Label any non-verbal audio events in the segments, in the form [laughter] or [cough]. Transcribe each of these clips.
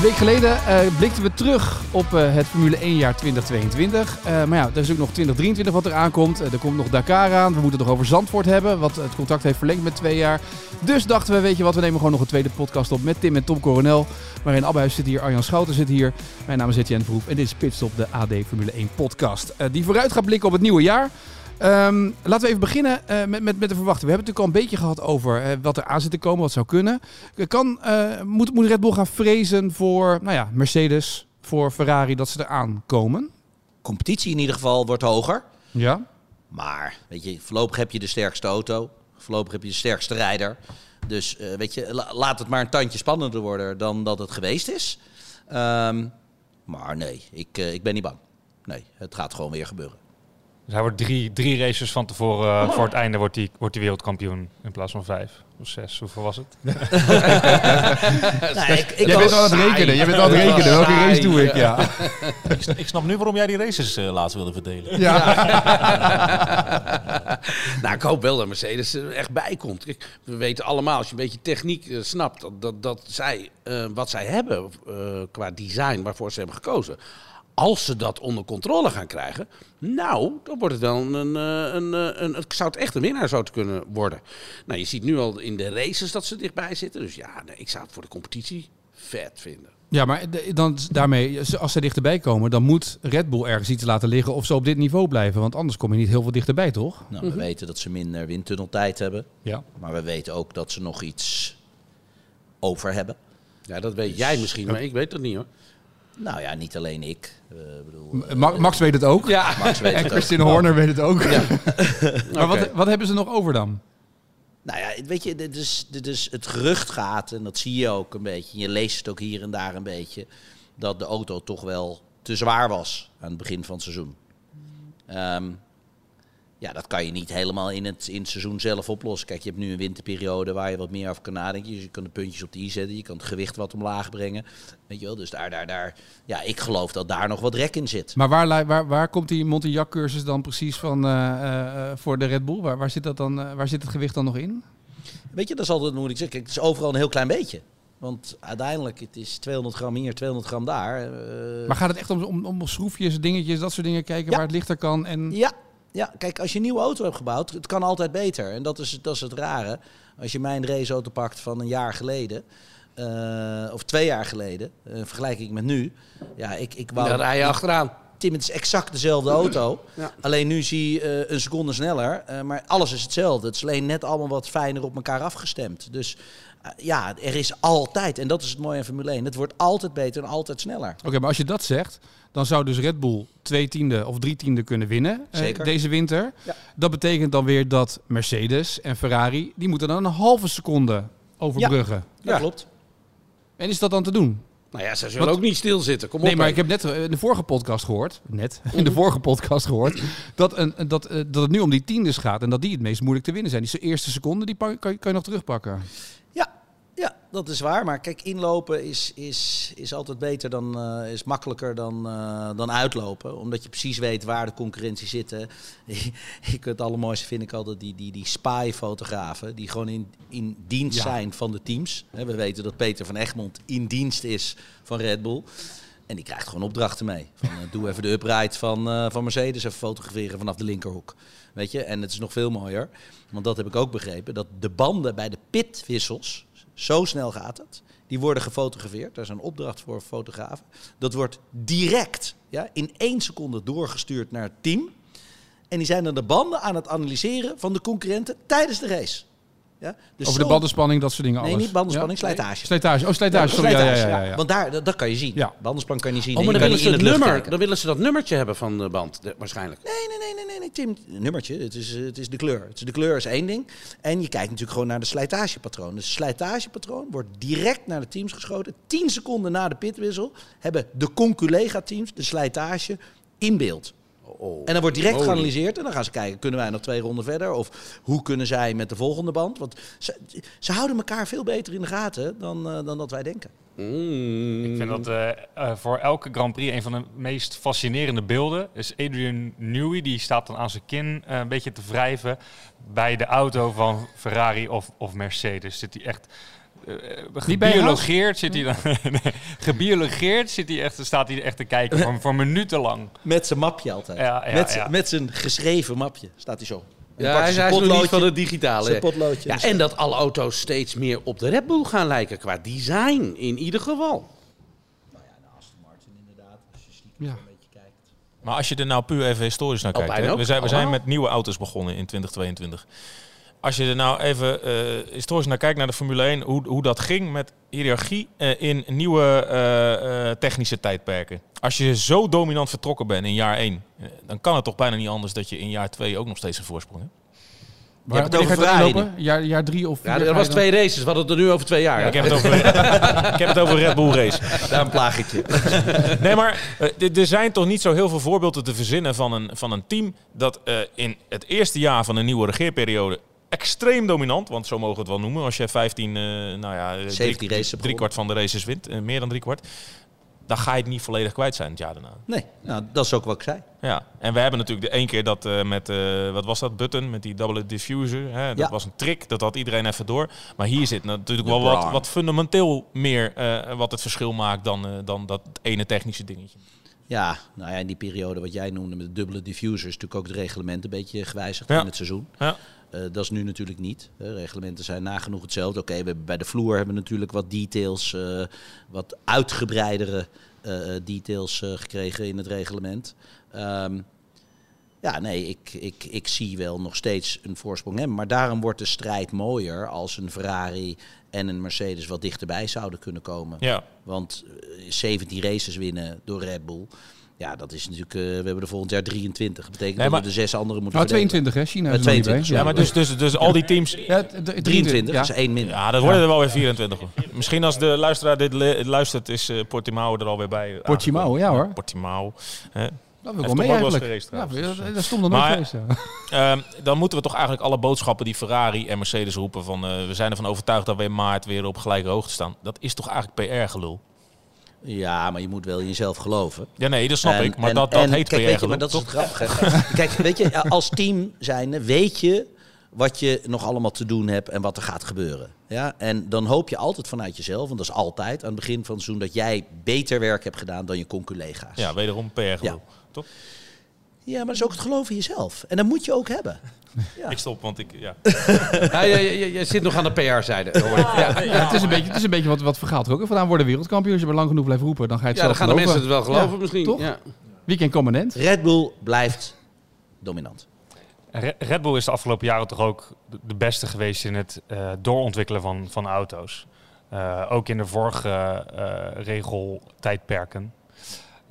Een week geleden uh, blikten we terug op uh, het Formule 1 jaar 2022. Uh, maar ja, er is ook nog 2023 wat er aankomt. er komt nog Dakar aan. We moeten nog over Zandvoort hebben, wat het contract heeft verlengd met twee jaar. Dus dachten we, weet je wat, we nemen gewoon nog een tweede podcast op met Tim en Tom Coronel. Waarin Abbehuis zit hier, Arjan Schouten zit hier. Mijn naam is Etienne Verhoef en dit is Pitstop, de AD Formule 1 podcast. die vooruit gaat blikken op het nieuwe jaar. Um, laten we even beginnen uh, met, met, met de verwachting. We hebben het natuurlijk al een beetje gehad over uh, wat er aan zit te komen, wat zou kunnen. Kan, uh, moet, moet Red Bull gaan vrezen voor nou ja, Mercedes, voor Ferrari, dat ze eraan komen? Competitie in ieder geval wordt hoger. Ja. Maar weet je, voorlopig heb je de sterkste auto. Voorlopig heb je de sterkste rijder. Dus weet je, la, laat het maar een tandje spannender worden dan dat het geweest is. Um, maar nee, ik, ik ben niet bang. Nee, het gaat gewoon weer gebeuren. Dus hij wordt drie, drie races van tevoren, uh, voor het einde wordt hij, wordt hij wereldkampioen in plaats van vijf of zes. Hoeveel was het? [laughs] nee, ik, ik je bent aan het rekenen. Je bent aan het rekenen. Welke race doe ik? Ja. [laughs] ik, ik, snap nu waarom jij die races uh, laatst wilde verdelen. Ja. [laughs] nou, ik hoop wel dat Mercedes er echt bij komt. we weten allemaal, als je een beetje techniek uh, snapt, dat, dat, dat zij wat zij hebben qua design waarvoor ze hebben gekozen als ze dat onder controle gaan krijgen, nou, dan wordt het wel een, een, eh, een, eh, een, het zou het echt een winnaar zou te kunnen worden. Nou, je ziet nu al in de races dat ze dichtbij zitten. Dus ja, nee, ik zou het voor de competitie vet vinden. Ja, maar dan, daarmee, als ze dichterbij komen, dan moet Red Bull ergens iets laten liggen of ze op dit niveau blijven. Want anders kom je niet heel veel dichterbij, toch? Nou, we mhm. weten dat ze minder windtunneltijd hebben. Ja. Maar we weten ook dat ze nog iets over hebben. Ja, dat weet dus jij misschien, maar ik weet dat niet hoor. Nou ja, niet alleen ik. Uh, bedoel, uh, Max weet het ook. Ja. Max weet en Christine Horner weet het ook. Ja. [laughs] [laughs] maar wat, wat hebben ze nog over dan? Nou ja, weet je, dit is, dit is, het gerucht gaat, en dat zie je ook een beetje. Je leest het ook hier en daar een beetje. Dat de auto toch wel te zwaar was aan het begin van het seizoen. Um, ja, dat kan je niet helemaal in het, in het seizoen zelf oplossen. Kijk, je hebt nu een winterperiode waar je wat meer over kan nadenken. Dus je kan de puntjes op de i zetten, je kan het gewicht wat omlaag brengen. Weet je wel, dus daar, daar, daar. Ja, ik geloof dat daar nog wat rek in zit. Maar waar, waar, waar komt die Montignac-cursus dan precies van uh, voor de Red Bull? Waar, waar zit, dat dan, waar zit het gewicht dan nog in? Weet je, dat is altijd moeilijk zeggen. Kijk, het is overal een heel klein beetje. Want uiteindelijk, het is 200 gram hier, 200 gram daar. Maar gaat het echt om, om, om schroefjes, dingetjes, dat soort dingen kijken waar het lichter kan? En... Ja, ja, kijk, als je een nieuwe auto hebt gebouwd, het kan altijd beter. En dat is, dat is het rare. Als je mijn raceauto pakt van een jaar geleden, uh, of twee jaar geleden, uh, vergelijk ik met nu. Ja, ik, ik wou... Dan rij je achteraan. Tim, het is exact dezelfde auto. Ja. Alleen nu zie je uh, een seconde sneller. maar alles is hetzelfde. Het is alleen net allemaal wat fijner op elkaar afgestemd. Dus ja, er is altijd, en dat is het mooie aan Formule 1, het wordt altijd beter en altijd sneller. Oké, maar als je dat zegt, dan zou dus Red Bull twee tiende of drie tiende kunnen winnen eh, deze winter. Ja. Dat betekent dan weer dat Mercedes en Ferrari, die moeten dan een halve seconde overbruggen. Ja, dat klopt. En is dat dan te doen? Nou ja, ze zullen ook niet stilzitten. Kom op. Nee, maar ik heb net eh, in de vorige podcast gehoord, net, [laughs] in de vorige podcast gehoord, dat, een, dat, eh, dat het nu om die tiendes gaat en dat die het meest moeilijk te winnen zijn. Die eerste seconde, die kan, kan je nog terugpakken. Ja, dat is waar. Maar kijk, inlopen is, is, is altijd beter dan, uh, is makkelijker dan, uh, dan uitlopen. Omdat je precies weet waar de concurrentie zit. [laughs] ik, het allermooiste vind ik altijd die, die, die spy-fotografen. Die gewoon in, in dienst zijn van de teams. We weten dat Peter van Egmond in dienst is van Red Bull. En die krijgt gewoon opdrachten mee. Van, uh, doe even de upright van, van Mercedes, even fotograferen vanaf de linkerhoek. Weet je, en het is nog veel mooier. Want dat heb ik ook begrepen. Dat de banden bij de pitwissels zo snel gaat het. Die worden gefotografeerd. Daar is een opdracht voor fotografen. Dat wordt direct ja, in één seconde doorgestuurd naar het team. En die zijn dan de banden aan het analyseren van de concurrenten tijdens de race. Ja? Dus Over de bandenspanning, dat soort dingen Nee, niet bandenspanning, slijtage. Slijtage, oh slijtage, sorry. Ja, ja, ja, Want daar, dat, kan je zien. Ja. Bandenspanning kan je niet zien. Oh, maar dan, willen ze het nummer, dan willen ze dat nummertje hebben van de band, waarschijnlijk. Nee, nee, nee, nee, nee, nee Tim. Nummertje, het is, het is de kleur. Het is de kleur is één ding. En je kijkt natuurlijk gewoon naar de slijtagepatroon. Dus het slijtagepatroon wordt direct naar de teams geschoten. 10 seconden na de pitwissel hebben de conculega-teams de slijtage in beeld. Oh, en dan wordt direct geanalyseerd en dan gaan ze kijken, kunnen wij nog twee ronden verder? Of hoe kunnen zij met de volgende band? Want ze, ze houden elkaar veel beter in de gaten dan, uh, dan dat wij denken. Mm. Ik vind dat uh, uh, voor elke Grand Prix een van de meest fascinerende beelden is Adrian Newey. Die staat dan aan zijn kin een beetje te wrijven bij de auto van Ferrari of, of Mercedes. Zit hij echt eh, gebiologeerd zit hij dan. [laughs] nee, gebiologeerd zit hij echt, staat hij echt te kijken voor, voor minuten lang. Met zijn mapje altijd. Ja, ja, met, ja. met zijn geschreven mapje staat hij zo. Ja, hij is nog niet potloodje, van het digitale. Potloodje. Ja, en dat alle auto's steeds meer op de Red Bull gaan lijken. Qua design in ieder geval. Ja. Maar als je er nou puur even historisch naar kijkt. Ook, we, zijn, we zijn met nieuwe auto's begonnen in 2022. Als je er nou even eh, historisch naar kijkt naar de Formule 1, hoe, hoe dat ging met hiërarchie eh, in nieuwe eh, eh, technische tijdperken. Als je zo dominant vertrokken bent in jaar 1, eh, dan kan het toch bijna niet anders dat je in jaar 2 ook nog steeds een voorsprong hebt. Je hebt het over je Ferrari? Jaar, jaar drie of vier? Ja, dat je was twee races. We hadden het er nu over twee jaar. Ik heb het over, [laughs] [laughs] ik heb het over Red Bull race. Daarom plaag ik je. Nee, maar er zijn toch niet zo heel veel voorbeelden te verzinnen van een, van een team dat eh, in het eerste jaar van een nieuwe regeerperiode extreem dominant, want zo mogen we het wel noemen, als je 15, eh nou ja, eh, 17 drie, races drie kwart van de races wint, eh, meer dan drie kwart, dan ga je het niet volledig kwijt zijn het jaar daarna. Nee, nou, dat is ook wat ik zei. Ja, en we hebben natuurlijk de één keer dat eh, met, eh, wat was dat, Button, met die double diffuser. Hè? Dat Ja. was een trick, dat had iedereen even door. Maar hier zit natuurlijk De wel wat, wat fundamenteel meer eh, wat het verschil maakt dan, eh, dan dat ene technische dingetje. Ja, nou ja, in die periode wat jij noemde met de dubbele diffuser is natuurlijk ook het reglement een beetje gewijzigd Ja. in het seizoen. Ja. Eh, dat is nu natuurlijk niet. De reglementen zijn nagenoeg hetzelfde. Oké, we bij de vloer hebben we natuurlijk wat details, eh, wat uitgebreidere eh, eh, details eh, gekregen in het reglement. Ehm, ja, nee, ik, ik, ik zie wel nog steeds een voorsprong hebben. Maar daarom wordt de strijd mooier als een Ferrari en een Mercedes wat dichterbij zouden kunnen komen. Ja, Want eh, 17 races winnen door Red Bull. Ja, dat is natuurlijk. eh, we hebben er volgend jaar 23. Dat betekent Nee, dat we de zes andere moeten Nou, verdelen. 22 hè? China Eh, is er nog niet bij. 22, ja maar dus, dus, dus al die teams... Ja, d- d- 23, ja. dat is één minder. Ja, dat worden er wel weer 24. Misschien als de luisteraar dit luistert, is eh, Portimao er alweer bij. Portimao, ja hoor. Portimao. hè. Dat wil ik wel mee eigenlijk. Ja, dat- stond er Maar- geweest. ja. [laughs] Ehm, dan moeten we toch eigenlijk alle boodschappen die Ferrari en Mercedes roepen van eh, we zijn ervan overtuigd dat we in maart weer op gelijke hoogte staan. Dat is toch eigenlijk PR-gelul? Ja, maar je moet wel in jezelf geloven. Ja, nee, dat snap En- ik. Maar en- dat, dat en heet kijk, weet je. Maar dat is toch? het grappige. [laughs] kijk, weet je, als team zijnde weet je wat je nog allemaal te doen hebt en wat er gaat gebeuren. Ja? En dan hoop je altijd vanuit jezelf, want dat is altijd aan het begin van het seizoen, dat jij beter werk hebt gedaan dan je conculega's. Ja, wederom PR-gelul. Ja. Toch? ja, maar dat is ook het geloof in jezelf. En dat moet je ook hebben. Ja. Ik stop, want ik... Ja. [laughs] Ja, je, je, je zit nog aan de PR-zijde. Ja. Ja, het is een beetje, het is een beetje wat, wat vergaat er ook. Vandaan worden wereldkampioen. Als je maar lang genoeg blijft roepen, dan ga je het Ja, dan zelf gaan de mensen het wel geloven Ja, misschien. toch? Ja. Weekend commandant. Red Bull blijft dominant. Re- Red Bull is de afgelopen jaren toch ook de- de beste geweest in het eh, doorontwikkelen van, van auto's. Eh, ook in de vorige eh regeltijdperken.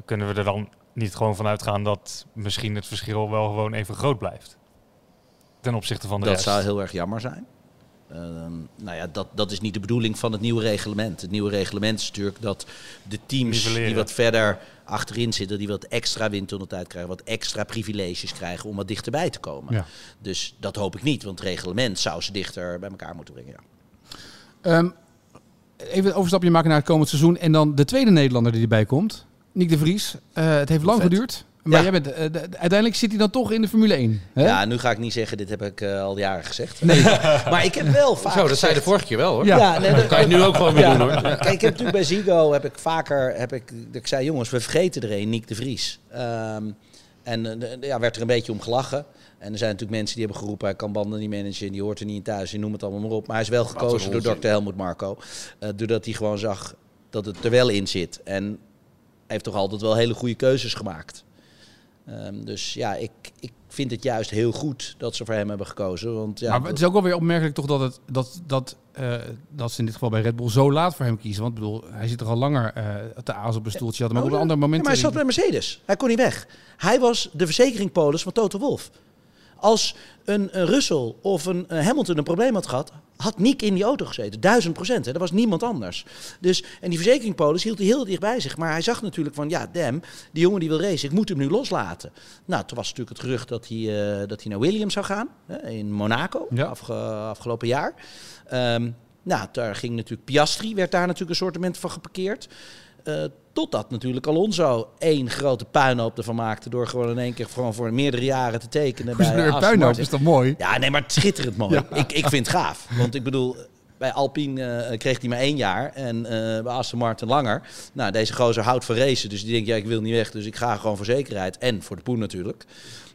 Kunnen we er dan niet gewoon van uitgaan dat misschien het verschil wel gewoon even groot blijft? Ten opzichte van de Dat rest. zou heel erg jammer zijn. Ehm, nou ja, dat, dat is niet de bedoeling van het nieuwe reglement. Het nieuwe reglement is natuurlijk dat de teams Nivelleren. die wat verder achterin zitten, die wat extra windtunneltijd krijgen, wat extra privileges krijgen om wat dichterbij te komen. Ja. Dus dat hoop ik niet, want het reglement zou ze dichter bij elkaar moeten brengen. Ja. Ehm, even een overstapje maken naar het komend seizoen. En dan de tweede Nederlander die erbij komt. Nick de Vries. Eh, het heeft lang Vet. geduurd. Maar Ja. jij bent, eh, de- uiteindelijk zit hij dan toch in de Formule 1. Hè? Ja, nu ga ik niet zeggen, dit heb ik eh, al jaren gezegd. Nee. [laughs] maar ik heb wel vaak Zo, dat zei de vorige keer wel hoor. Ja. Ja, nee, dat Kan je nu ook gewoon weer Ja. doen hoor. [laughs] Kijk, ik heb natuurlijk bij Zigo heb ik vaker heb ik, dat ik zei, jongens, we vergeten er een, Nick de Vries. Ehm, en eh, ja, werd er een beetje om gelachen. En er zijn natuurlijk mensen die hebben geroepen, hij kan banden niet managen, die hoort er niet in thuis, je noem het allemaal maar op. Maar hij is wel gekozen door. Dr. Helmut Marco. eh, doordat hij gewoon zag dat het er wel in zit. En hij heeft toch altijd wel hele goede keuzes gemaakt. Ehm, dus ja, ik, ik vind het juist heel goed dat ze voor hem hebben gekozen. Want, ja, maar het is ook wel weer opmerkelijk toch dat, het, dat, dat, eh, dat ze in dit geval bij Red Bull zo laat voor hem kiezen. Want ik bedoel, hij zit er al langer eh te aas op een stoeltje. Had hem ook op een ander moment. maar hij zat bij Mercedes. Hij kon niet weg. Hij was de verzekeringpolis van Toto Wolff. Als een, een Russell of een, een Hamilton een probleem had gehad, had Nick in die auto gezeten. Duizend procent. Hè. Dat was niemand anders. Dus, en die verzekeringpolis hield hij heel dicht bij zich. Maar hij zag natuurlijk van, ja, damn, die jongen die wil racen, ik moet hem nu loslaten. Nou, toen was natuurlijk het gerucht dat hij, eh, dat hij naar Williams zou gaan. Hè, in Monaco, Ja. afge- afgelopen jaar. Ehm, nou, daar ging natuurlijk Piastri, werd daar natuurlijk een soortement van geparkeerd. Eh, totdat natuurlijk Alonso één grote puinhoop ervan maakte... door gewoon in één keer gewoon voor meerdere jaren te tekenen bij Een puinhoop is toch mooi? Ja, nee, maar het schitterend mooi. Ja. Ik, ik vind het gaaf. Want ik bedoel, Bij Alpine eh, kreeg hij maar één jaar en eh, bij Aston Martin langer. Nou, deze gozer houdt van racen, dus die denkt, ja, ik wil niet weg, dus ik ga gewoon voor zekerheid. En voor de poen natuurlijk.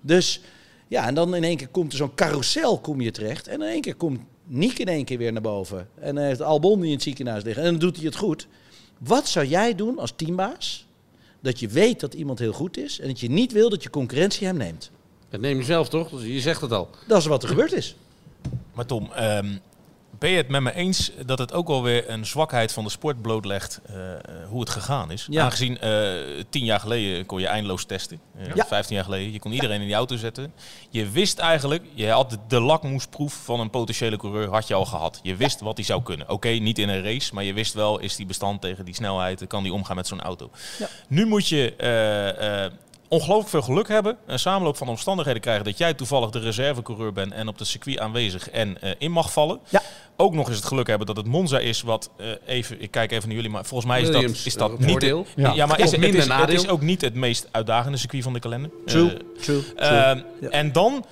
Dus ja, en dan in één keer komt er zo'n carousel kom je terecht. En in één keer komt Niek in één keer weer naar boven. En dan heeft Albon die in het ziekenhuis liggen. En dan doet hij het goed. Wat zou jij doen als teambaas? Dat je weet dat iemand heel goed is en dat je niet wil dat je concurrentie hem neemt. Dat neem je zelf toch? Dus je zegt het al. Dat is wat er gebeurd is. Maar Tom, ehm, ben je het met me eens dat het ook alweer een zwakheid van de sport blootlegt eh, eh, hoe het gegaan is? Ja. Aangezien eh, tien jaar geleden kon je eindeloos testen. Eh, Ja. Vijftien jaar geleden. Je kon iedereen in die auto zetten. Je wist eigenlijk, je had de, de lakmoesproef van een potentiële coureur had je al gehad. Je wist wat hij zou kunnen. Oké, niet in een race, maar je wist wel, is die bestand tegen die snelheid? Kan die omgaan met zo'n auto? Ja. Nu moet je ongelooflijk veel geluk hebben. Een samenloop van omstandigheden krijgen dat jij toevallig de reservecoureur bent en op het circuit aanwezig en eh, in mag vallen. Ja. Ook nog eens het geluk hebben dat het Monza is wat eh, even, ik kijk even naar jullie, maar volgens mij is Williams, dat, is dat eh, niet. voordeel. Ja, Ja. maar is, het, is, het is ook niet het meest uitdagende circuit van de kalender. True, Eh, true, true. Ehm, Ja. En dan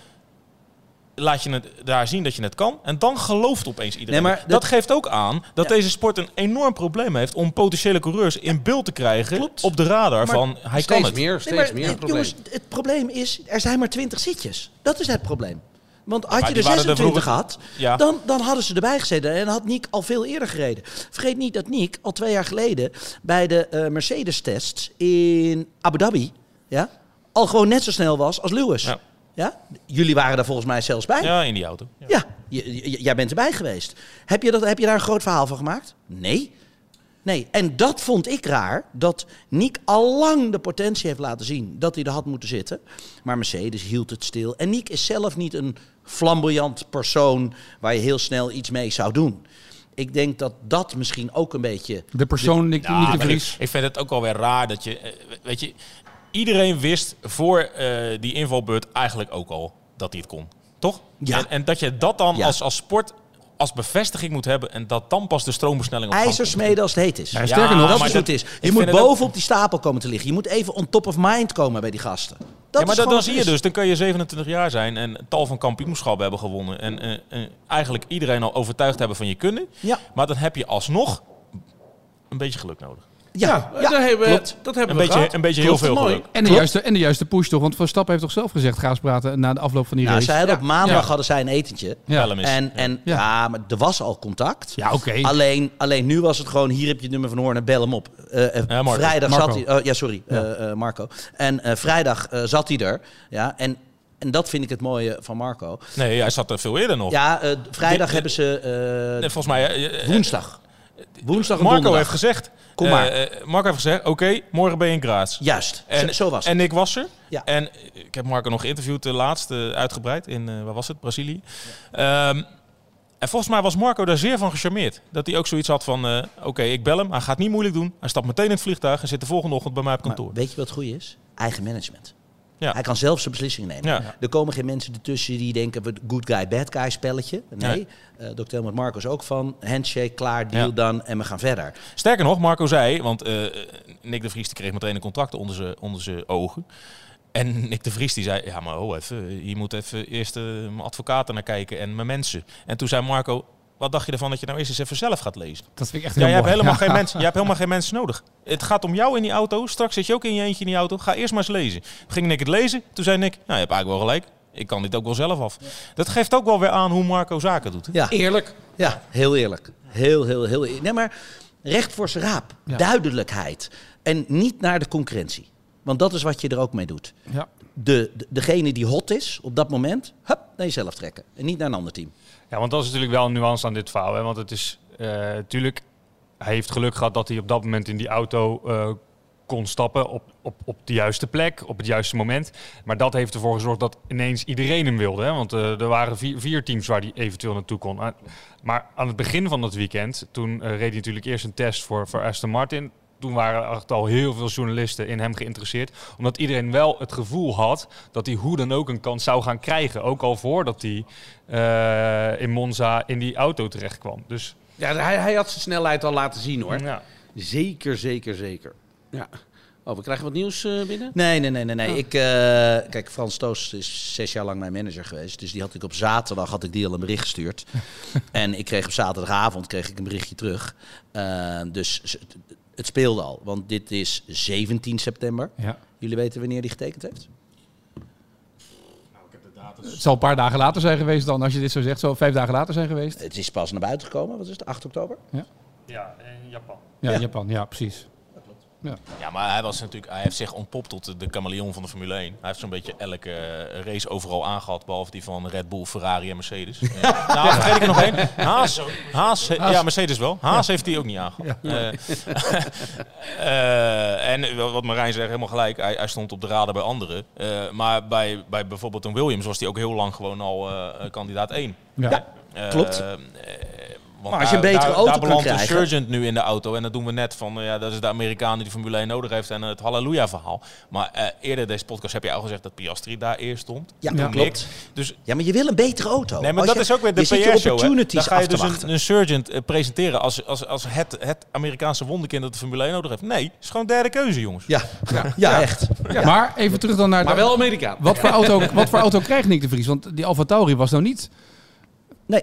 laat je het daar zien dat je het kan. En dan gelooft opeens iedereen. Nee, maar dat, dat- geeft ook aan dat Ja. deze sport een enorm probleem heeft om potentiële coureurs in beeld te krijgen Klopt. op de radar Maar van hij kan Steeds het. meer, steeds Nee, maar, meer een probleem. jongens, het probleem is, er zijn maar 20 zitjes. Dat is het probleem. Want had maar je er waren er 26 vroeger- gehad, Ja. dan, dan hadden ze erbij gezeten. En had Niek al veel eerder gereden. Vergeet niet dat Niek al twee jaar geleden bij de eh, Mercedes-tests in Abu Dhabi... Ja, al gewoon net zo snel was als Lewis. Ja. Ja. Jullie waren daar volgens mij zelfs bij. Ja, in die auto. Ja. Jij bent erbij geweest. Heb je, dat, heb je daar een groot verhaal van gemaakt? Nee. Nee, en dat vond ik raar, dat Nick al lang de potentie heeft laten zien dat hij er had moeten zitten. Maar Mercedes hield het stil. En Nick is zelf niet een flamboyant persoon waar je heel snel iets mee zou doen. Ik denk dat dat misschien ook een beetje... De persoon, Nick, de Vries. ik, ik vind het ook alweer raar dat je, eh, weet je, iedereen wist voor eh, die invalbeurt eigenlijk ook al dat hij het kon, toch? Ja. En, en dat je dat dan Ja. als, als sport als bevestiging moet hebben en dat dan pas de stroomversnelling op. IJzersmeden als het heet is. Ja, sterker nog, dat dat- het is. Je moet boven op die stapel komen te liggen. Je moet even on top of mind komen bij die gasten. Dat ja, is maar dan, gewoon dan zie je dus, dan kun je 27 jaar zijn en tal van kampioenschappen hebben gewonnen. En eh, eh, eigenlijk iedereen al overtuigd hebben van je kunnen. Ja, Maar dan heb je alsnog een beetje geluk nodig. Ja, ja, dat hebben, we- klopt. dat hebben Een we beetje, gehad. een beetje Klopt, heel veel mooi. geluk. En de, Klopt. juiste, en de juiste push toch? Want Verstappen heeft toch zelf gezegd, ga eens praten na de afloop van die Nou, race. zij hadden op maandag Ja. hadden zij een etentje. Ja. En, en ja. Ja. maar er was al contact. Ja, oké. Alleen, alleen nu was het gewoon, hier heb je het nummer van Hoorn en bel hem op. Eh, eh, vrijdag Marco. zat hij, oh, ja sorry, eh, eh, Marco. En eh, vrijdag eh, zat hij er. Ja, en, en dat vind ik het mooie van Marco. Nee, hij zat er veel eerder nog. Ja, eh, vrijdag hebben ze eh, Nee, volgens mij... woensdag. Woensdag en Marco donderdag. heeft gezegd. Kom eh, maar. eh, Marco heeft gezegd, oké, morgen ben je in Graz. Juist, En, zo, zo was het. En ik was er. Ja. En ik heb Marco nog geïnterviewd, de laatste uitgebreid in, eh, waar was het, Brazilië. Ehm, en volgens mij was Marco daar zeer van gecharmeerd. Dat hij ook zoiets had van, eh, oké, ik bel hem, hij gaat niet moeilijk doen. Hij stapt meteen in het vliegtuig en zit de volgende ochtend bij mij op Maar kantoor. weet je wat het goede is? Eigen management. Ja. Hij kan zelf zijn beslissingen nemen. Ja. Er komen geen mensen ertussen die denken, we good guy, bad guy spelletje. Nee, Eh Dr. Helmut Marco is ook van handshake, klaar, deal Ja. dan en we gaan verder. Sterker nog, Marco zei, want eh, Nick de Vries die kreeg meteen een contract onder zijn onder ogen. En [laughs] Nick de Vries die zei, ja maar ho even, je moet even eerst eh, mijn advocaten naar kijken en mijn mensen. En toen zei Marco, wat dacht je ervan dat je nou eerst eens even zelf gaat lezen? Dat vind ik echt Ja, heel je hebt, helemaal Ja. geen mensen, je hebt helemaal geen mensen nodig. Het gaat om jou in die auto. Straks zit je ook in je eentje in die auto. Ga eerst maar eens lezen. Ging Nick het lezen? Toen zei Nick, nou, je hebt eigenlijk wel gelijk. Ik kan dit ook wel zelf af. Dat geeft ook wel weer aan hoe Marco zaken doet. hè? Ja, Eerlijk. ja heel eerlijk. Heel, heel, heel eerlijk. Nee, maar recht voor zijn raap. Ja. Duidelijkheid. En niet naar de concurrentie. Want dat is wat je er ook mee doet. Ja. De, de- degene die hot is op dat moment, hup, naar jezelf trekken. En niet naar een ander team. Ja, want dat is natuurlijk wel een nuance aan dit verhaal. Hè? Want het is natuurlijk, hij heeft geluk gehad dat hij op dat moment in die auto eh, kon stappen op, op, op de juiste plek, op het juiste moment. Maar dat heeft ervoor gezorgd dat ineens iedereen hem wilde. Hè? Want eh, er waren vier, vier teams waar hij eventueel naartoe kon. Ah, Maar aan het begin van dat weekend, toen eh, reed hij natuurlijk eerst een test voor, voor Aston Martin. Toen waren er echt al heel veel journalisten in hem geïnteresseerd. Omdat iedereen wel het gevoel had dat hij hoe dan ook een kans zou gaan krijgen. Ook al voordat hij eh, in Monza in die auto terecht kwam. Dus Ja, hij, hij had zijn snelheid al laten zien hoor. ja. Zeker, zeker, zeker. Ja. Oh, we krijgen wat nieuws eh, binnen? Nee, nee, nee, nee. nee. Ik, eh, kijk, Frans Toos is zes jaar lang mijn manager geweest. Dus die had ik op zaterdag had ik die al een bericht gestuurd. [laughs] en ik kreeg op zaterdagavond kreeg ik een berichtje terug. Eh, dus het, speelde al. Want dit is 17 september. Ja. Jullie weten wanneer die getekend heeft? Het zal een paar dagen later zijn geweest dan, als je dit zo zegt. Zo vijf dagen later zijn geweest. Het is pas naar buiten gekomen. Wat is het? 8 oktober? Ja, in Japan. Ja, Ja. Japan. Ja, precies. Ja, maar hij, was natuurlijk, hij heeft zich ontpopt tot de- chameleon van de Formule 1. Hij heeft zo'n beetje elke eh, race overal aangehad, behalve die van Red Bull, Ferrari en Mercedes. [laughs] Ja. nou, vergeet ik er nog één. Haas, Haas, ja, Mercedes wel. Haas heeft hij ook niet aangehad. Eh, [laughs] eh, en wat Marijn zegt, helemaal gelijk. Hij, hij stond op de radar bij anderen. Eh, maar bij, bij bijvoorbeeld een Williams was hij ook heel lang gewoon al eh, kandidaat 1. Ja. Ja. Klopt. Maar als je een daar- betere daar, auto daar kan belandt krijgen- een Surgeon nu in de auto. En dat doen we net van, eh, ja, dat is de Amerikaan die de Formule 1 nodig heeft en het halleluja verhaal. Maar eh, eerder deze podcast heb je al gezegd dat Piastri daar eerst stond. Ja, Ja. klopt. Dus Ja, maar je wil een betere auto. nee, maar Als dat je- is ook weer de PR-show. Dan ga je af te dus wachten. een, een Surgeon eh, presenteren als, als, als het, het Amerikaanse wonderkind dat de Formule 1 nodig heeft. Nee, het is gewoon derde keuze, jongens. Ja, ja, [laughs] ja, echt. Maar even terug dan naar... Maar wel Amerikaan. Wat voor, auto, wat voor auto krijgt Nick de Vries? Want die Alfa Tauri was nou niet Nee,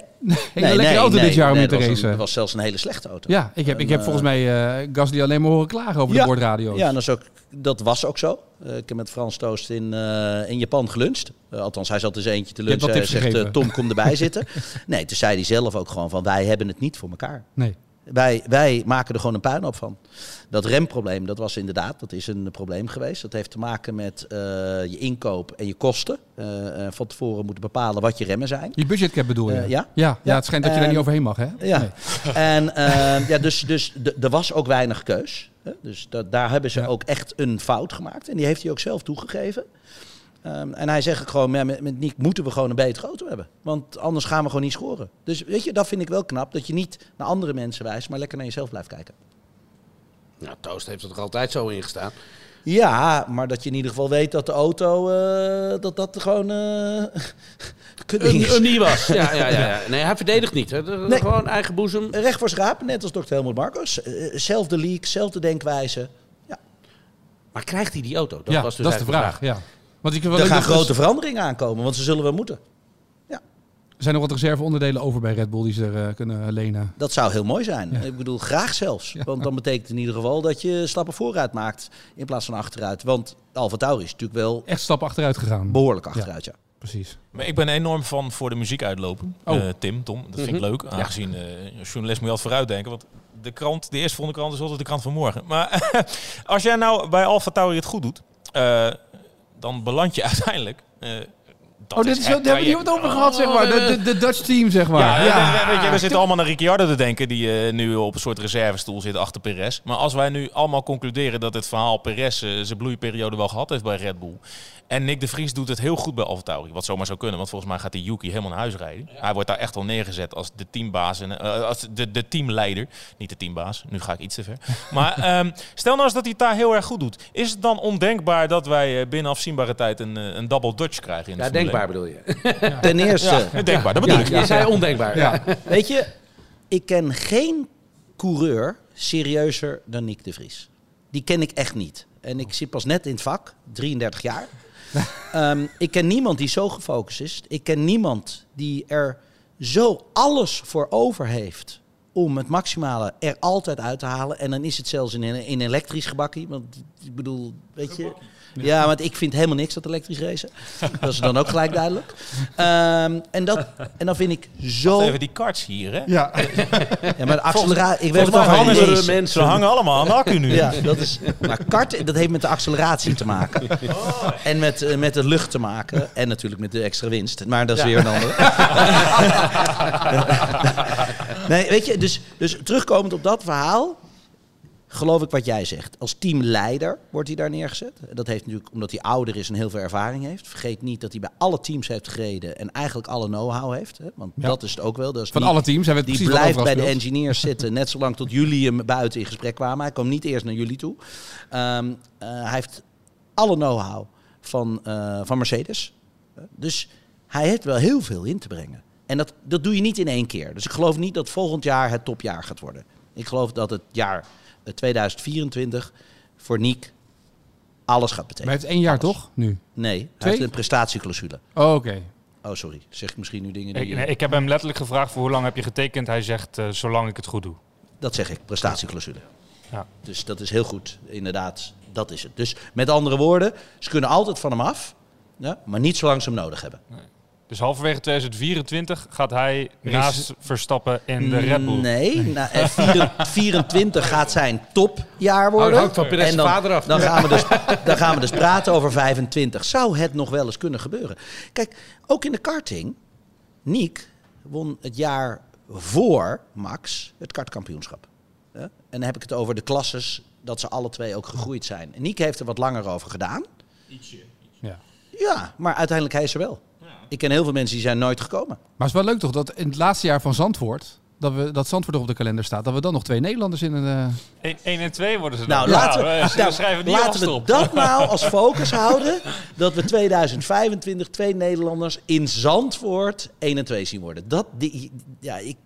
[laughs] een lekkere auto dit jaar om nee, in te racen. Dat was zelfs een hele slechte auto. Ja, ik heb, ik heb En, volgens mij eh, Gasly alleen maar horen klagen over de boordradio's. Ja, en dat, ook, dat was ook zo. Eh, ik heb met Frans Toost in, eh, in Japan geluncht. Eh, althans, hij zat dus eentje te lunchen. Hij zegt, eh. Tom, kom erbij [laughs] zitten. Nee, toen zei hij zelf ook gewoon van, wij hebben het niet voor elkaar. Nee. Wij, wij maken er gewoon een puinhoop van. Dat remprobleem, dat was inderdaad, dat is een probleem geweest. Dat heeft te maken met eh, je inkoop en je kosten. Eh, eh, van tevoren moeten bepalen wat je remmen zijn. Je budgetcap bedoel je? Ja. ja. Ja, het schijnt dat je daar niet overheen mag, hè? Ja, Nee. [laughs] en ja, dus, dus er was ook weinig keus. Hè? Dus da- daar hebben ze Ja. ook echt een fout gemaakt. En die heeft hij ook zelf toegegeven. Ehm, en hij zegt gewoon, ja, met, met Nick moeten we gewoon een betere auto hebben. Want anders gaan we gewoon niet scoren. Dus weet je, dat vind ik wel knap. Dat je niet naar andere mensen wijst, maar lekker naar jezelf blijft kijken. Nou, Toast heeft er toch altijd zo in gestaan. Ja, maar dat je in ieder geval weet dat de auto, eh, dat dat gewoon eh [laughs] is. Een, een die was. Ja, ja, ja, ja. [laughs] Nee, hij verdedigt niet. Hè. Nee. Gewoon eigen boezem. Recht voor schaap, net als Dr. Helmut Marcos. Eh, zelfde leak, zelfde denkwijze. Maar krijgt hij die auto? Dat ja, was dus dat is de eigenlijk vraag. Ja. Want ik, Er gaan dus- grote veranderingen aankomen, want ze zullen wel moeten. Er zijn nog wat reserveonderdelen over bij Red Bull die ze er eh, kunnen lenen. Dat zou heel mooi zijn. Ja. Ik bedoel, graag zelfs. Want dan betekent in ieder geval dat je stappen vooruit maakt in plaats van achteruit. Want Alfa Tauri is natuurlijk wel Echt stap achteruit gegaan. behoorlijk achteruit, ja. Precies. Maar ik ben enorm van voor de muziek uitlopen. Oh. Eh, Tim, Tom, dat vind ik leuk. Aangezien eh, als journalist moet je altijd vooruitdenken. Want de krant, de eerstvolgende krant is altijd de krant van morgen. Maar [laughs] als jij nou bij Alfa Tauri het goed doet, eh, dan beland je [laughs] uiteindelijk... dat oh, dit is, daar hebben we het over gehad, zeg maar. De, de, de Dutch team, zeg maar. Ja, we- we- weet je, we zitten allemaal naar Ricciardo te denken, die eh, nu op een soort reservestoel zit achter Perez. Maar als wij nu allemaal concluderen dat het verhaal Perez eh, zijn bloeiperiode wel gehad heeft bij Red Bull. En Nick de Vries doet het heel goed bij AlphaTauri, wat zomaar zou kunnen. Want volgens mij gaat die Yuki helemaal naar huis rijden. Hij wordt daar echt al neergezet als de teambaas en eh, als de, de teamleider. Niet de teambaas, nu ga ik iets te ver. [laughs] Maar ehm, stel nou eens dat hij het daar heel erg goed doet. Is het dan ondenkbaar dat wij eh, binnen afzienbare tijd een, een double Dutch krijgen in de Ja, Formule denkbaar bedoel je. 1? Ten eerste, Ja, denkbaar, dat bedoel ik. Je zei ondenkbaar. Ja. weet je, ik ken geen coureur serieuzer dan Nick de Vries. Die ken ik echt niet. En ik zit pas net in het vak, 33 jaar. [laughs] Ehm, ik ken niemand die zo gefocust is. Ik ken niemand die er zo alles voor over heeft om het maximale er altijd uit te halen. En dan is het zelfs in een in elektrisch gebakkie. Want ik bedoel, weet je... Ja, want ik vind helemaal niks dat elektrisch racen. [laughs] Dat is dan ook gelijk duidelijk. Ehm, en, dat, en dan vind ik zo... Even die karts hier, hè? Ja. [laughs] Ja, maar de acceleratie... Ik weet wel hangen mensen. Ze hangen allemaal aan de accu nu. Ja, dat is. Maar kart, dat heeft met de acceleratie te maken. En met, eh, met de lucht te maken. En natuurlijk met de extra winst. Maar dat is weer een andere. [laughs] nee, weet je, dus, dus terugkomend op dat verhaal. Geloof ik wat jij zegt. Als teamleider wordt hij daar neergezet. Dat heeft natuurlijk omdat hij ouder is en heel veel ervaring heeft. Vergeet niet dat hij bij alle teams heeft gereden. En eigenlijk alle know-how heeft. Hè? Want Ja. dat is het ook wel. Dat is Van alle teams hebben we die blijft bij de engineers zitten, net zolang tot jullie hem buiten in gesprek kwamen. Hij kwam niet eerst naar jullie toe. Ehm, eh, hij heeft alle know-how van, eh, van Mercedes. Dus hij heeft wel heel veel in te brengen. En dat, dat doe je niet in één keer. Dus ik geloof niet dat volgend jaar het topjaar gaat worden. Ik geloof dat het jaar 2024 voor Niek alles gaat Maar betekenen. hij heeft één jaar toch? Nu. Nee, hij Twee? heeft een prestatieclausule. Oh, oké. Oh, sorry. Zeg ik misschien nu dingen die... Ik, nee, ik heb hem letterlijk gevraagd voor hoe lang heb je getekend. Hij zegt eh, zolang ik het goed doe. Dat zeg ik, prestatieclausule. Ja. Dus dat is heel goed, inderdaad. Dat is het. Dus met andere woorden, ze kunnen altijd van hem af, ja, maar niet zolang ze hem nodig hebben. Dus halverwege 2024 gaat hij naast Verstappen in de Red Bull. Nee, na, eh, vier- 24 [laughs] gaat zijn topjaar worden. hangt van En dan, vader af. Dan gaan, we [laughs] dus, dan gaan we dus praten over 25. Zou het nog wel eens kunnen gebeuren? Kijk, ook in de karting. Niek won het jaar voor Max het kartkampioenschap. Ja? En dan heb ik het over de klasses dat ze alle twee ook gegroeid zijn. En Niek heeft er wat langer over gedaan. Ja. Ja, maar uiteindelijk hij is er wel. Ik ken heel veel mensen die zijn nooit gekomen. Maar het is wel leuk toch dat in het laatste jaar van Zandvoort, dat, we, dat Zandvoort er op de kalender staat, dat we dan nog twee Nederlanders in een... eh, 1 en 2 worden ze dan. Nou, Ja, laten we, ze nou, schrijven die laten vast we op. dat [laughs] nou als focus houden. Dat we 2025 twee Nederlanders in Zandvoort 1 en 2 zien worden. Dat, die, ja, ik,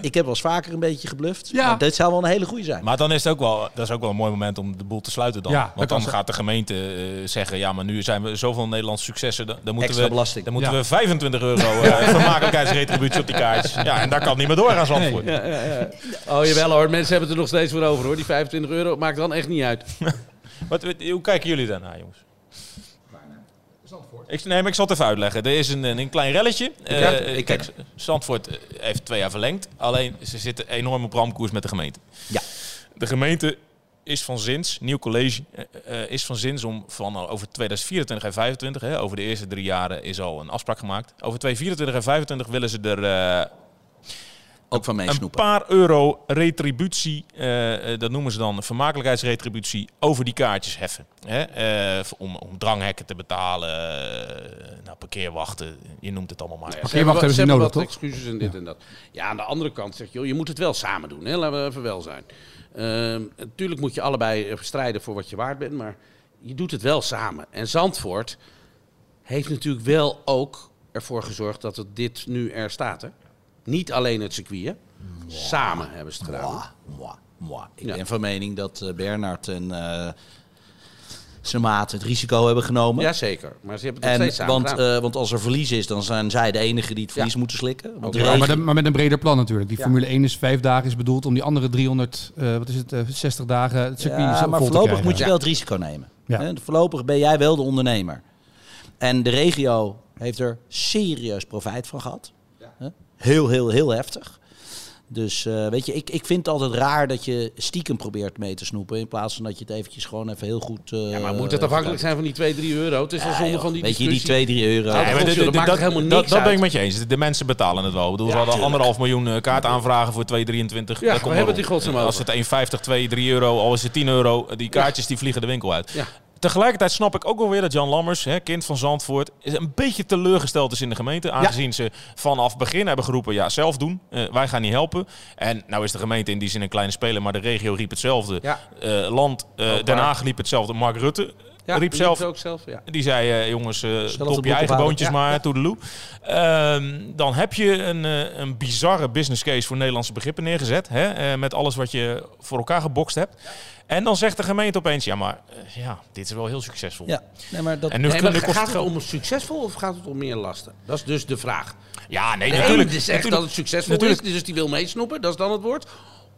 ik heb wel eens vaker een beetje gebluft. Ja. Maar dit zou wel een hele goede zijn. Maar dan is het ook wel, dat is ook wel een mooi moment om de boel te sluiten dan. Ja, Want dan gaat de gemeente eh, zeggen, ja, maar nu zijn we zoveel Nederlandse successen. Dan, dan moeten, Extra we, belasting. dan moeten Ja. we 25 euro [laughs] uh, vermakelijkheidsretributie op die kaartjes. Ja, en daar kan het niet meer doorgaan, Zandvoort. Ja, ja, ja. Oh jawel hoor, mensen hebben het er nog steeds voor over hoor. Die 25 euro maakt dan echt niet uit. [laughs] Wat, wat- hoe kijken jullie daarnaar, jongens? Ik, nee, maar ik zal het even uitleggen. Er is een, een klein relletje. Eh, ik kijk, Zandvoort eh, heeft twee jaar verlengd. Alleen ze zitten enorm op ramkoers met de gemeente. Ja. De gemeente is van zins, nieuw college, eh, eh, is van zins om van eh, over 2024 en 2025, hè, over de eerste drie jaren is al een afspraak gemaakt. Over 2024 en 2025 willen ze er eh, Ook van een paar euro retributie, eh, eh, dat noemen ze dan vermakelijkheidsretributie, over die kaartjes heffen. Hè? Eh, om, om dranghekken te betalen, nou, parkeerwachten, je noemt het allemaal maar. Ze Parkeerwachten hebben ze wat- nodig, toch? excuses en dit en dat. Ja, aan de andere kant zeg je, joh, je moet het wel samen doen. Hè? Laten we even wel zijn. Ehm, natuurlijk moet je allebei strijden voor wat je waard bent, maar je doet het wel samen. En Zandvoort heeft natuurlijk wel ook ervoor gezorgd dat het dit nu er staat. Hè? Niet alleen het circuit, hè? Samen hebben ze het gedaan. Mwah, mwah, mwah. Ik Ja. ben van mening dat eh, Bernard en eh, zijn maat het risico hebben genomen. Jazeker, maar ze hebben het nog En, steeds samen want, gedaan. eh, want als er verlies is, dan zijn zij de enige die het verlies moeten slikken. Want Ja, maar, de- maar met een breder plan natuurlijk. Die Ja. Formule 1 is vijf dagen is bedoeld om die andere 300, eh, wat is het, eh, 60 dagen het circuit Ja, vol maar voorlopig moet je wel het risico nemen. Ja. Hè, Voorlopig ben jij wel de ondernemer. En de regio heeft er serieus profijt van gehad. Heel, heel, heel heftig. Dus eh, weet je, ik, ik vind het altijd raar dat je stiekem probeert mee te snoepen. In plaats van dat je het eventjes gewoon even heel goed... eh, ja, maar moet het afhankelijk zijn van die 2, 3 euro? Het is wel Ja, zonde joh. van die Weet je, die discussie. 2, 3 euro. Ja, Nee, maar dat- maakt dat, helemaal dat, niks dat ben ik met je eens. De mensen betalen het wel. Ik bedoel, ze Ja, hadden tuurlijk. anderhalf miljoen eh, kaart aanvragen voor 2,23. Ja, Dat we komt hebben op. godsnaam Als het 1,50, 2, 3 euro, al is het 10 euro, die kaartjes die vliegen de winkel uit. Ja. Tegelijkertijd snap ik ook wel weer dat Jan Lammers, hè, kind van Zandvoort, een beetje teleurgesteld is in de gemeente. Aangezien ze vanaf begin hebben geroepen, ja, zelf doen. Eh, wij gaan niet helpen. En nou is de gemeente in die zin een kleine speler, maar de regio riep hetzelfde. Ja. Eh, land, eh, Den. Haag liep hetzelfde. Mark Rutte Ja, riep die zelf, ook zelf. Ja. die zei, eh, jongens, eh dop broek je eigen boontjes Ja, maar, ja. toedeloe. Ehm, dan heb je een, eh, een bizarre business case voor Nederlandse begrippen neergezet. Hè, eh, met alles wat je voor elkaar gebokst hebt. En dan zegt de gemeente opeens, ja, maar ja, dit is wel heel succesvol. Ja, nee, maar dat... En nu, Nee, nu maar kost gaat het om succesvol of gaat het om meer lasten? Dat is dus de vraag. Ja, nee, De natuurlijk. zegt natuurlijk. dat het succesvol natuurlijk. is, dus die wil meesnoepen, dat is dan het woord.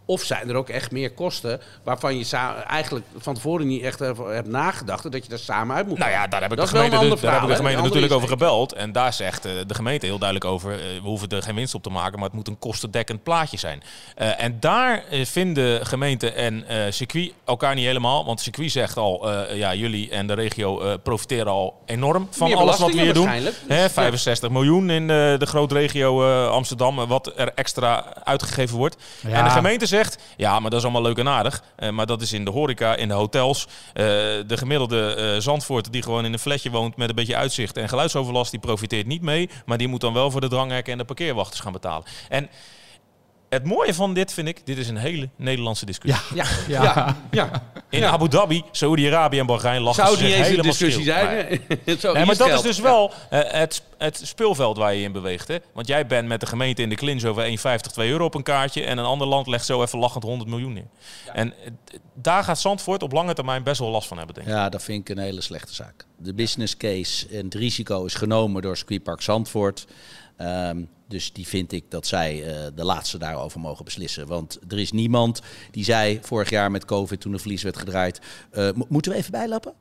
Of zijn er ook echt meer kosten waarvan je eigenlijk van tevoren niet echt hebt nagedacht dat je daar samen uit moet Nou ja, daar heb ik Dat de gemeente, daar heb ik de gemeente natuurlijk over gebeld. En daar zegt eh, de gemeente heel duidelijk over, eh, we hoeven er geen winst op te maken, maar het moet een kostendekkend plaatje zijn. Eh, en daar vinden gemeente en eh, circuit elkaar niet helemaal. Want circuit zegt al, eh, ja, jullie en de regio eh, profiteren al enorm van Meer alles wat we hier doen. Hè, Dus, ja. 65 miljoen in de, de grootregio eh, Amsterdam, wat er extra uitgegeven wordt. Ja. En de gemeente zegt, ja, maar dat is allemaal leuk en aardig. eh, maar dat is in de horeca, in de hotels. Eh, de gemiddelde eh Zandvoort die gewoon in een flatje woont met een beetje uitzicht en geluidsoverlast, die profiteert niet mee. Maar die moet dan wel voor de dranghekken en de parkeerwachters gaan betalen. En het mooie van dit vind ik, dit is een hele Nederlandse discussie. Ja, Ja. ja. ja. In Ja. Abu Dhabi, Saudi-Arabië en Bahrein lachen Zou zich eens een helemaal discussie zijn. Nee. [laughs] Zo, maar dat is dus wel eh, het, het speelveld waar je in beweegt. Hè? Want jij bent met de gemeente in de clinch over 1,50, 2 euro op een kaartje. En een ander land legt zo even lachend 100 miljoen neer. En eh, daar gaat Zandvoort op lange termijn best wel last van hebben, denk ik. Ja, dat vind ik een hele slechte zaak. De business case en het risico is genomen door Squeepark Zandvoort. Ehm, dus die vind ik dat zij eh, de laatste daarover mogen beslissen. Want er is niemand die zei vorig jaar met COVID toen de verlies werd gedraaid. eh, mo- moeten we even bijlappen?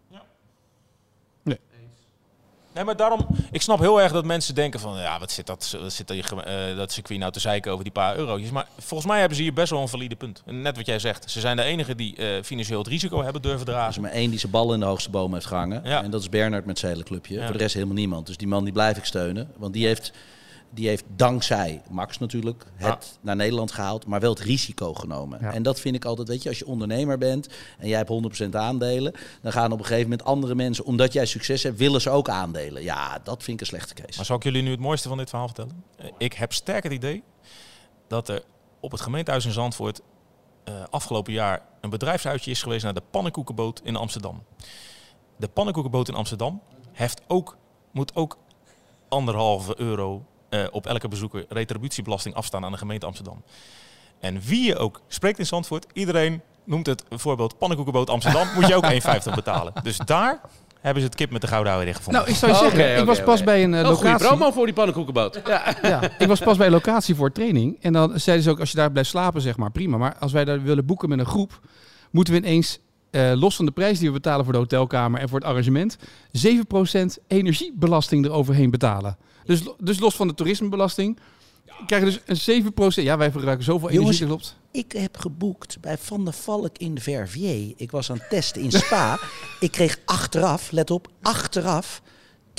Nee, maar daarom, ik snap heel erg dat mensen denken van, ja, wat zit dat, wat zit die, geme- eh, dat circuit nou te zeiken over die paar eurotjes. Maar volgens mij hebben ze hier best wel een valide punt. Net wat jij zegt, ze zijn de enigen die eh, financieel het risico hebben durven Er is dragen. maar één die zijn bal in de hoogste boom heeft gehangen. Ja. En dat is Bernard met zijn hele clubje. Ja. Voor de rest helemaal niemand. Dus die man die blijf ik steunen. Want die heeft, die heeft dankzij Max natuurlijk het Ja. naar Nederland gehaald. Maar wel het risico genomen. Ja. En dat vind ik altijd, weet je, als je ondernemer bent en jij hebt 100% aandelen. Dan gaan op een gegeven moment andere mensen, omdat jij succes hebt, willen ze ook aandelen. Ja, dat vind ik een slechte case. Maar zal ik jullie nu het mooiste van dit verhaal vertellen? Eh, ik heb sterk het idee dat er op het gemeentehuis in Zandvoort eh, afgelopen jaar een bedrijfsuitje is geweest naar de pannenkoekenboot in Amsterdam. De pannenkoekenboot in Amsterdam heeft ook, moet ook anderhalve euro eh, op elke bezoeker retributiebelasting afstaan aan de gemeente Amsterdam. En wie je ook spreekt in Zandvoort, iedereen noemt het bijvoorbeeld pannenkoekenboot Amsterdam, moet je ook [laughs] 1,50 betalen. Dus daar hebben ze het kip met de gouden ouwe gevonden. Nou, ik zou je zeggen, ik was pas bij een goede locatie. promo voor die pannenkoekenboot. Ja. Ja, ik was pas bij een locatie voor training. En dan zeiden ze ook, als je daar blijft slapen, zeg maar, prima. Maar als wij daar willen boeken met een groep, moeten we ineens, eh, los van de prijs die we betalen voor de hotelkamer en voor het arrangement, 7% energiebelasting eroverheen betalen. Dus, dus los van de toerismebelasting, krijgen we dus een 7%. Ja, wij verbruiken zoveel Jongens, energie, klopt. Ik heb geboekt bij Van der Valk in Verviers. Ik was aan het testen in Spa. ik kreeg achteraf, let op, achteraf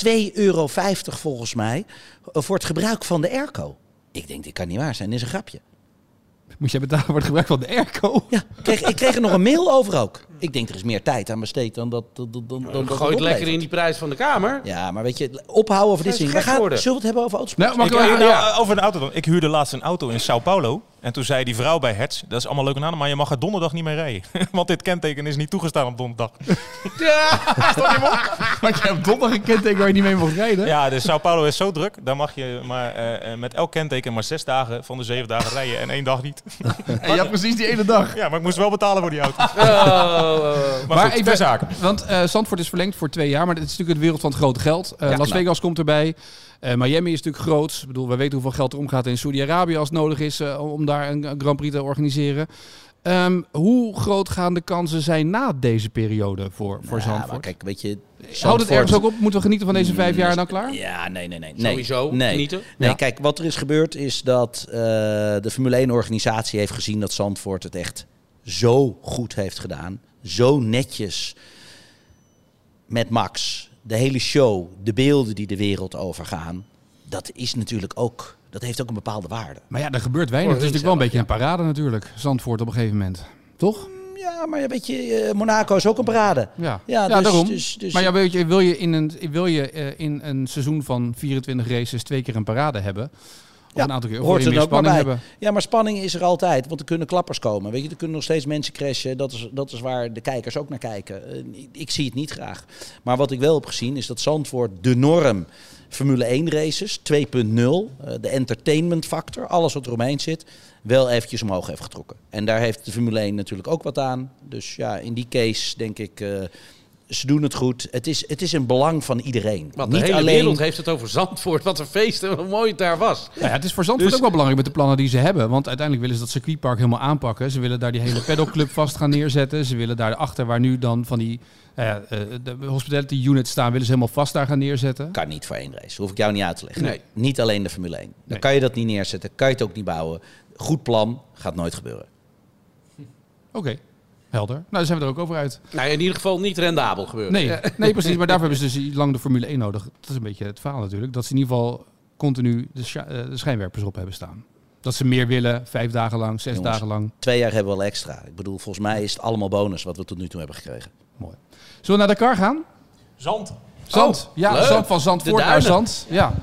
2,50 euro volgens mij eh, voor het gebruik van de airco. Ik denk, dit kan niet waar zijn, dit is een grapje. Moest jij betalen voor het gebruik van de airco? Ja, ik kreeg, ik kreeg er nog een mail over ook. Ik denk, er is meer tijd aan besteed dan dat... dan, dan, dan, dan dat Gooi het oplevert. lekker in die prijs van de kamer. Ja, maar weet je, ophouden over dit ding. We gaan, zullen we het hebben over autosport? Nou, mag Ik, ik wel even- over een auto dan. Ik huurde laatst een auto in Sao Paulo. En toen zei die vrouw bij Hertz, dat is allemaal leuk en aan, maar je mag er donderdag niet mee rijden. [laughs] Want dit kenteken is niet toegestaan op donderdag. [laughs] Want je hebt donderdag een kenteken waar je niet mee mag rijden. Ja, dus Sao Paulo is zo druk. Daar mag je maar eh, eh, met elk kenteken maar zes dagen van de zeven dagen rijden en één dag niet. [laughs] En je hebt precies die ene dag. Ja, maar ik moest wel betalen voor die auto. Oh, oh, oh. Maar, Maar goed, ik ter ben- zake. Want eh Zandvoort is verlengd voor twee jaar, maar het is natuurlijk de wereld van het grote geld. Eh, Ja, Las nou. Vegas komt erbij. Eh, Miami is natuurlijk groot. Ik bedoel, we weten hoeveel geld er omgaat in Saudi-Arabië als het nodig is eh, om daar een, Grand Prix te organiseren. Ehm, hoe groot gaan de kansen zijn na deze periode voor, voor maar Zandvoort? kijk, weet je... Houdt het Zandvoort- ergens ook op? Moeten we genieten van deze vijf jaar en dan klaar? Ja, nee, nee, nee. nee. Sowieso nee. genieten. Nee, Ja. kijk, wat er is gebeurd is dat eh, de Formule 1-organisatie heeft gezien dat Zandvoort het echt zo goed heeft gedaan. Zo netjes met Max. De hele show, de beelden die de wereld overgaan. Dat is natuurlijk ook, dat heeft ook een bepaalde waarde. Maar ja, er gebeurt weinig. Het is natuurlijk wel een beetje een parade natuurlijk. Zandvoort op een gegeven moment. Toch? Ja, maar weet je, eh, Monaco is ook een parade. Ja, Ja, ja dus- daarom. dus- dus- maar ja, weet je, wil je, in een, wil je eh, in een seizoen van 24 races twee keer een parade hebben? Of Ja, een aantal keer? Hoort je meer ook spanning hebben? Ja, maar spanning is er altijd, want er kunnen klappers komen. Weet je, er kunnen nog steeds mensen crashen. Dat is, dat is waar de kijkers ook naar kijken. Eh, ik- ik zie het niet graag. Maar wat ik wel heb gezien is dat Zandvoort de norm Formule 1 races 2.0, eh, de entertainment factor, alles wat eromheen zit, wel eventjes omhoog heeft getrokken. En daar heeft de Formule 1 natuurlijk ook wat aan. Dus ja, in die case denk ik, eh, ze doen het goed. Het is, het is een belang van iedereen. Want de niet hele alleen wereld heeft het over Zandvoort. Wat een feest en hoe mooi het daar was. Nou ja, het is voor Zandvoort Dus- ook wel belangrijk met de plannen die ze hebben. Want uiteindelijk willen ze dat circuitpark helemaal aanpakken. Ze willen daar die hele pedalclub [laughs] vast gaan neerzetten. Ze willen daar achter waar nu dan van die ja, eh, de hospitality units staan, willen ze helemaal vast daar gaan neerzetten. kan niet voor één race. Hoef ik jou niet uit te leggen. Nee. Niet alleen de Formule 1. Dan Nee. kan je dat niet neerzetten, kan je het ook niet bouwen. Goed plan, gaat nooit gebeuren. Oké, helder. Nou, dan zijn we er ook over uit. Nou, in ieder geval niet rendabel gebeurd. Nee, nee, precies. Maar daarvoor hebben ze dus lang de Formule 1 nodig. Dat is een beetje het verhaal natuurlijk. Dat ze in ieder geval continu de, eh, de schijnwerpers op hebben staan. Dat ze meer willen, vijf dagen lang, zes Jongens. dagen lang. Twee jaar hebben we al extra. Ik bedoel, volgens mij is het allemaal bonus wat we tot nu toe hebben gekregen. Mooi. Zullen we naar Dakar gaan? Zand. Zand. ja, leuk. zand van Zandvoort De naar. Zand. Ja.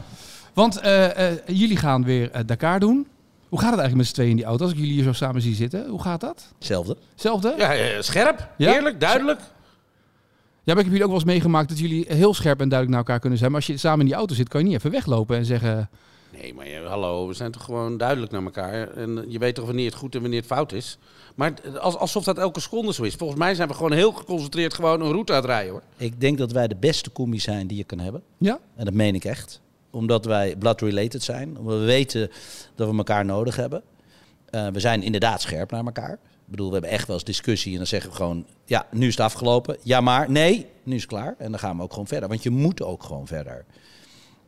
Want eh, eh, jullie gaan weer Dakar doen. Hoe gaat het eigenlijk met z'n tweeën in die auto? Als ik jullie hier zo samen zie zitten, hoe gaat dat? Hetzelfde. Hetzelfde? Ja, eh, scherp, Ja? eerlijk, duidelijk. Ja, maar ik heb jullie ook wel eens meegemaakt dat jullie heel scherp en duidelijk naar elkaar kunnen zijn. Maar als je samen in die auto zit, kan je niet even weglopen en zeggen... Nee, maar ja, hallo, we zijn toch gewoon duidelijk naar elkaar. En je weet toch wanneer het goed en wanneer het fout is. Maar als, alsof dat elke seconde zo is. Volgens mij zijn we gewoon heel geconcentreerd gewoon een route aan het rijden hoor. Ik denk dat wij de beste combi zijn die je kan hebben. Ja? En dat meen ik echt. Omdat wij blood-related zijn. Omdat we weten dat we elkaar nodig hebben. Eh, we zijn inderdaad scherp naar elkaar. Ik bedoel, we hebben echt wel eens discussie en dan zeggen we gewoon... Ja, nu is het afgelopen. Ja, maar nee, nu is het klaar. En dan gaan we ook gewoon verder. Want je moet ook gewoon verder.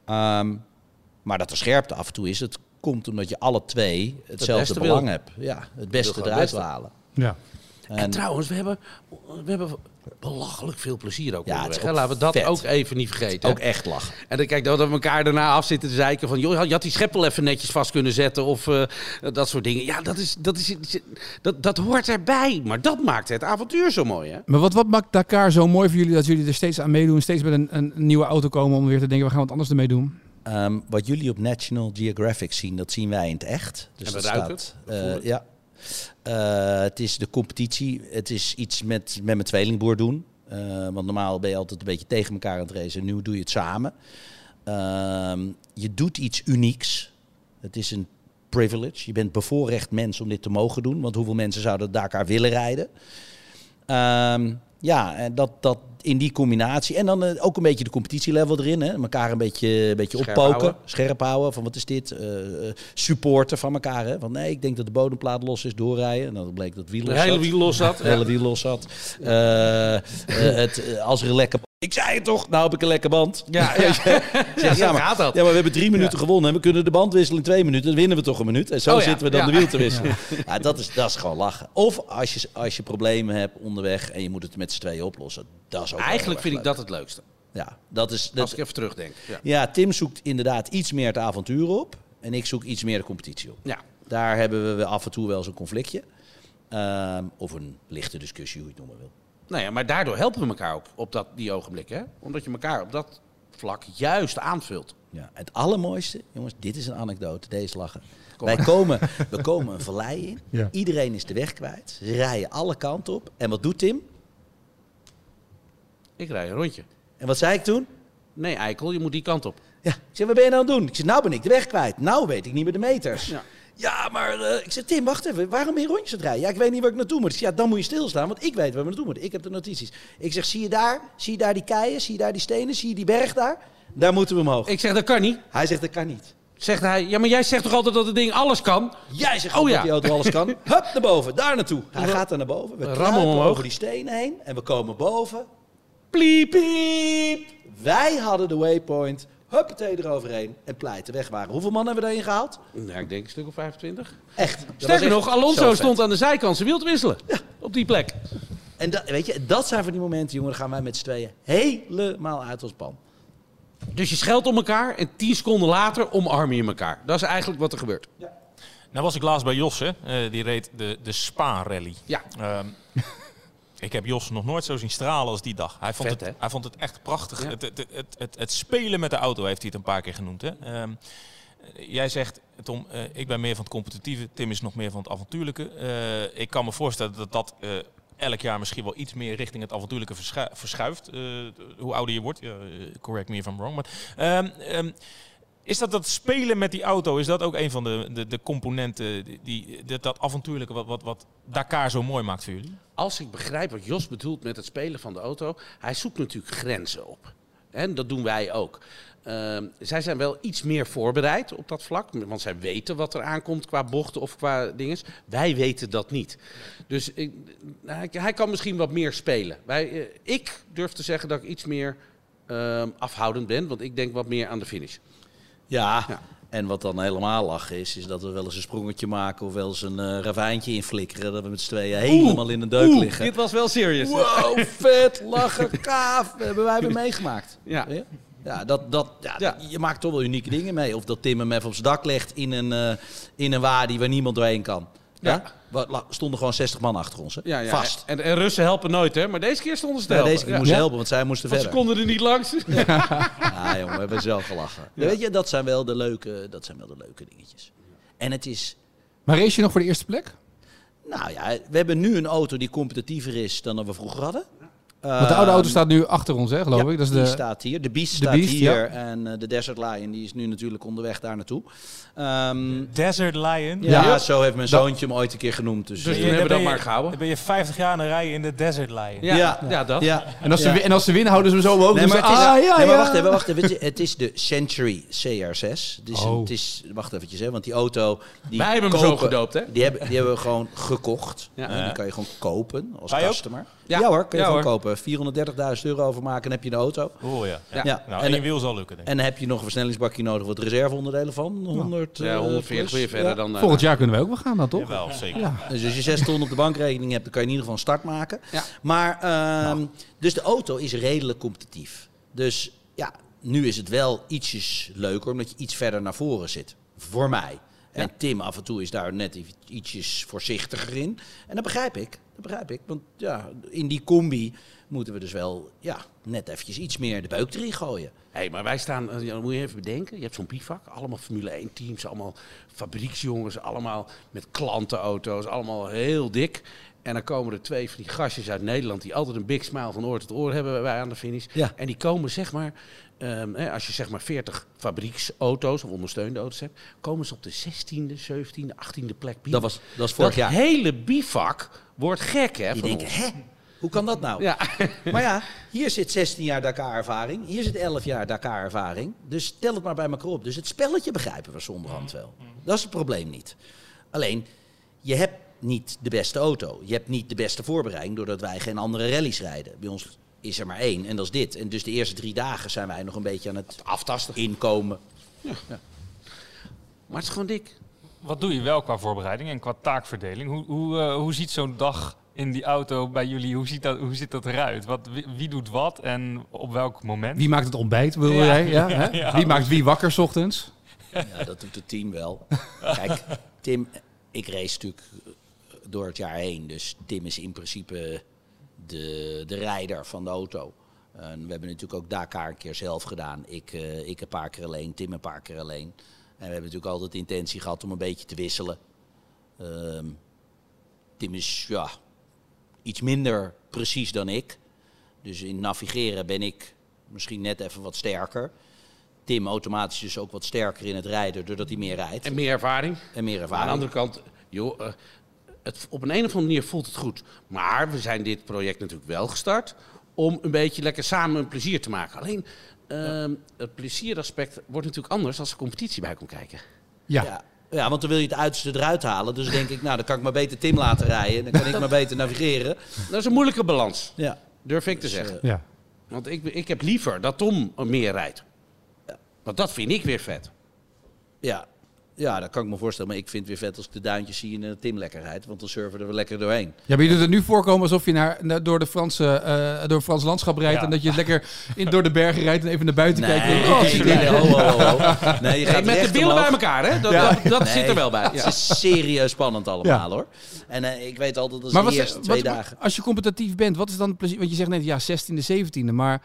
Ehm, maar dat de scherpte af en toe is, het komt omdat je alle twee hetzelfde belang wil. hebt. Ja, het beste eruit halen. Ja. En, trouwens, we hebben, we hebben belachelijk veel plezier ook Ja, onderweg. het is hè. ook Laten we dat vet. ook even niet vergeten. Ook echt lachen. En dan kijk dat we elkaar daarna af zitten te zeiken van... joh, je had die scheppel even netjes vast kunnen zetten of eh, dat soort dingen. Ja, dat, is, dat, is, dat, dat hoort erbij. Maar dat maakt het avontuur zo mooi, hè? Maar wat, wat maakt Dakar zo mooi voor jullie dat jullie er steeds aan meedoen? Steeds met een, een nieuwe auto komen om weer te denken, we gaan wat anders ermee doen? Ehm, wat jullie op National Geographic zien, dat zien wij in het echt. Dus En we dat ruiken staat, het, eh, ja. Eh, het is de competitie. Het is iets met, met mijn tweelingboer doen. Eh, want normaal ben je altijd een beetje tegen elkaar aan het racen. Nu doe je het samen. Ehm, je doet iets unieks. Het is een privilege. Je bent bevoorrecht mens om dit te mogen doen. Want hoeveel mensen zouden Dakar willen rijden? Ehm, ja, en dat, dat in die combinatie. En dan eh, ook een beetje de competitielevel erin. Hè? Elkaar een beetje, een beetje Scherp oppoken. houden. Scherp houden. Van wat is dit? Eh, eh, supporten van elkaar. Hè? Van nee, ik denk dat de bodemplaat los is. Doorrijden. En dan bleek dat wiel De los hele zat. wiel los zat. Hele wiel los zat. Het, als er een lekker... Ik zei het toch, nou heb ik een lekker band. Ja, [laughs] ja. Gaat dat. ja, maar we hebben drie minuten gewonnen en we kunnen de band wisselen in twee minuten. Dan winnen we toch een minuut. En zo Oh zitten we dan de wiel te wisselen. [laughs] Ja. dat, is, dat is gewoon lachen. Of als je, als je problemen hebt onderweg en je moet het met z'n tweeën oplossen. Dat is ook Eigenlijk vind ik dat het leukste. Ja, dat is... Dat, Als ik even terugdenk. Ja. ja, Tim zoekt inderdaad iets meer het avontuur op. En ik zoek iets meer de competitie op. ja. Daar hebben we af en toe wel eens een conflictje. Ehm, of een lichte discussie, hoe je het noemen wil. Nou ja, maar daardoor helpen we elkaar ook op dat, die ogenblikken. Hè? Omdat je elkaar op dat vlak juist aanvult. Ja, het allermooiste, jongens, dit is een anekdote, deze lachen. Wij komen, we komen een vallei in, [laughs] Ja. iedereen is de weg kwijt, ze rijden alle kanten op. En wat doet Tim? Ik rij een rondje. En wat zei ik toen? Nee, Eikel, je moet die kant op. Ja, ik zeg, wat ben je nou aan het doen? Ik zeg, nou ben ik de weg kwijt. Nou weet ik niet meer de meters. Ja. Ja, maar eh, ik zeg, Tim, wacht even. Waarom ben je rondjes aan het rijden? Ja, ik weet niet waar ik naartoe moet. Ja, dan moet je stilstaan, want ik weet waar we naartoe moeten. Ik heb de notities. Ik zeg, zie je daar? Zie je daar die keien? Zie je daar die stenen? Zie je die berg daar? Daar moeten we omhoog. Ik zeg, dat kan niet. Hij zegt, dat kan niet. Zegt hij, ja, maar jij zegt toch altijd dat het ding alles kan? Jij zegt Oh ja. dat die auto alles kan. [laughs] Hup, naar boven. Daar naartoe. Hij gaat er naar boven. We Rammen omhoog. over die stenen heen. En we komen boven. Pliep, pliep. Wij hadden de waypoint. Huppatee eroverheen. En pleiten weg waren. Hoeveel man hebben we daarin gehaald? Ja, ik denk een stuk of 25. Echt. Sterker nog, Alonso stond aan de zijkant zijn wiel te wisselen. Op die plek. En dat, weet je, dat zijn van die momenten, jongen. Gaan wij met z'n tweeën helemaal uit ons pan. Dus je scheldt om elkaar en 10 seconden later omarm je elkaar. Dat is eigenlijk wat er gebeurt. Nou was ik laatst bij Jos, hè. Eh, die reed de, de Spa-rally. Ja. Ehm, ik heb Jos nog nooit zo zien stralen als die dag. Hij vond, Vet, het, hè? hij vond het echt prachtig. Ja. Het, het, het, het, spelen met de auto heeft hij het een paar keer genoemd. Hè? Ehm, jij zegt, Tom, eh, ik ben meer van het competitieve. Tim is nog meer van het avontuurlijke. Eh, ik kan me voorstellen dat dat eh, elk jaar misschien wel iets meer richting het avontuurlijke verschu- verschuift. eh, hoe ouder je wordt. Eh, correct me if I'm wrong. Maar, ehm, ehm, is dat dat spelen met die auto, is dat ook een van de, de, de componenten, die, dat, avontuurlijke wat, wat, wat Dakar zo mooi maakt voor jullie? Als ik begrijp wat Jos bedoelt met het spelen van de auto, hij zoekt natuurlijk grenzen op. En dat doen wij ook. Ehm, zij zijn wel iets meer voorbereid op dat vlak, want zij weten wat er aankomt qua bochten of qua dingen. Wij weten dat niet. Dus ik, hij- hij kan misschien wat meer spelen. Wij, eh, ik durf te zeggen dat ik iets meer ehm, afhoudend ben, want ik denk wat meer aan de finish. Ja. Ja. En wat dan helemaal lachen is, is dat we wel eens een sprongetje maken of wel eens een eh ravijntje inflikkeren. Dat we met z'n tweeën helemaal in een deuk liggen. Dit was wel serious. Wow, [laughs] vet, lachen, kaaf. Hebben wij weer meegemaakt. Ja. Ja, dat, dat, ja, Ja. je maakt toch wel unieke dingen mee. Of dat Tim hem even op zijn dak legt in een, eh, in een wadi waar niemand doorheen kan. Ja. Stonden gewoon 60 man achter ons. Hè? Ja, ja. Vast. En, en Russen helpen nooit, hè? Maar deze keer stonden ze te Ja, helpen. deze keer Ja. moesten helpen, want zij moesten Want ze verder. konden er niet langs. Ja, [laughs] jongen, we hebben zelf gelachen. Weet je, dat zijn wel de leuke, dat zijn wel de leuke dingetjes. En het is, Maar race je nog voor de eerste plek? Nou ja, we hebben nu een auto die competitiever is dan dat we vroeger hadden. Want de oude auto Ehm, staat nu achter ons, hè, geloof ja, ik. Dat is die de... staat hier. De Beast de staat Beast, hier. ja. En eh, de Desert Lion die is nu natuurlijk onderweg daar naartoe. Ehm, Desert Lion. ja, Ja. zo heeft mijn Dat- zoontje hem ooit een keer genoemd. Dus, Dus eh, toen hebben we dat je- maar gehouden. Dan ben je 50 jaar aan het rijden in de Desert Lion. Ja, Ja. ja. dat. ja. En als, ze, en als ze winnen, houden ze hem zo omhoog. Nee, doen maar, het is, ah, ja, nee, maar wacht even, wacht even. Het is- Het is de Century CR6. Het is, een- Oh. het is, wacht eventjes, hè, want die auto... Die Wij hebben hem zo kopen- gedoopt, hè? Die hebben, die hebben we gewoon gekocht. Ja. En die kan je gewoon kopen als customer. Ja. Hoor, kan je Ja, gewoon hoor. Kopen. 430.000 euro overmaken en heb je een auto. Oh ja. Ja. Ja. Nou, En- één wiel zal lukken, denk ik. En dan heb je nog een versnellingsbakje nodig wat reserveonderdelen van. 100, Ja, eh, 140 plus. weer verder Ja. dan... eh, Volgend jaar kunnen we ook wel gaan dan, toch? Jawel, zeker. Ja. Dus als je 6 ton op de bankrekening hebt, dan kan je in ieder geval een start maken. Ja. Maar, ehm, dus de auto is redelijk competitief. Dus ja, nu is het wel ietsjes leuker, omdat je iets verder naar voren zit. Voor mij. En Tim af en toe is daar net ietsjes voorzichtiger in. En dat begrijp ik. Dat begrijp ik. Want ja, in die combi moeten we dus wel ja, net eventjes iets meer de beuk erin gooien. Hé, maar wij staan, eh, moet je even bedenken. Je hebt zo'n bivak, allemaal Formule 1 teams, allemaal fabrieksjongens, allemaal met klantenauto's, allemaal heel dik. En dan komen er twee van die gastjes uit Nederland die altijd een big smile van oor tot oor hebben wij aan de finish. Ja. En die komen zeg maar, ehm, hè, als je zeg maar 40 fabrieksauto's of ondersteunde auto's hebt, komen ze op de 16e, 17e, 18e plek. Dat was, dat vorig dat jaar. hele bivak wordt gek hè Die denken, hè? Hoe kan dat nou? Ja. Maar ja, hier zit 16 jaar Dakar-ervaring. Hier zit 11 jaar Dakar-ervaring. Dus tel het maar bij elkaar op. Dus het spelletje begrijpen we zonderhand wel. Dat is het probleem niet. Alleen, je hebt niet de beste auto. Je hebt niet de beste voorbereiding, doordat wij geen andere rallies rijden. Bij ons is er maar één en dat is dit. En dus de eerste drie dagen zijn wij nog een beetje aan het Aftasten. inkomen. Maar het is gewoon dik. Wat doe je wel qua voorbereiding en qua taakverdeling? Hoe, hoe, eh, hoe ziet zo'n dag in die auto bij jullie, hoe, ziet dat, hoe ziet dat eruit? Wat, wie, wie doet wat en op welk moment? Wie maakt het ontbijt, wil Ja. jij? Ja, hè? [laughs] Ja. Wie maakt wie wakker 's ochtends? Ja, dat doet het team wel. [laughs] Kijk, Tim, ik race natuurlijk door het jaar heen. Dus Tim is in principe de, de rijder van de auto. En we hebben natuurlijk ook Dakar een keer zelf gedaan. Ik, eh, ik een paar keer alleen, Tim een paar keer alleen. En we hebben natuurlijk altijd de intentie gehad om een beetje te wisselen. Ehm, Tim is ja, iets minder precies dan ik. Dus in navigeren ben ik misschien net even wat sterker. Tim automatisch dus ook wat sterker in het rijden, doordat hij meer rijdt. En meer ervaring. En meer Maar aan ervaring. de andere kant, joh, eh, het, op een, een of andere manier voelt het goed. Maar we zijn dit project natuurlijk wel gestart om een beetje lekker samen een plezier te maken. Alleen ehm, het plezieraspect wordt natuurlijk anders als er competitie bij komt kijken. Ja. Ja. Ja, want dan wil je het uiterste eruit halen. Dus denk ik, nou, dan kan ik maar beter Tim laten rijden. Dan kan ik maar beter navigeren. Dat is een moeilijke balans, Ja. durf ik te Dus, zeggen. eh, ja. Want ik, ik heb liever dat Tom meer rijdt. Want dat vind ik weer vet. ja. Ja, dat kan ik me voorstellen. Maar ik vind het weer vet als ik de duintjes zie en eh, Tim lekker rijdt. Want dan surfen we er lekker doorheen. Ja, maar je doet het nu voorkomen alsof je naar, naar- door, de Franse, eh, door het Frans landschap rijdt. Ja. En dat je lekker in, door de bergen rijdt en even naar buiten kijkt. Oh, nee, nee, je- ho, ho. Nee, je gaat met de billen bij elkaar, hè? Dat, Ja. dat, dat Nee, zit er wel bij. Het is serieus spannend allemaal Ja. hoor. En eh, ik weet altijd dat Maar de eerste wat- twee wat- dagen. als je competitief bent, wat is dan het plezier? Want je zegt net, ja, 16e, 17e, maar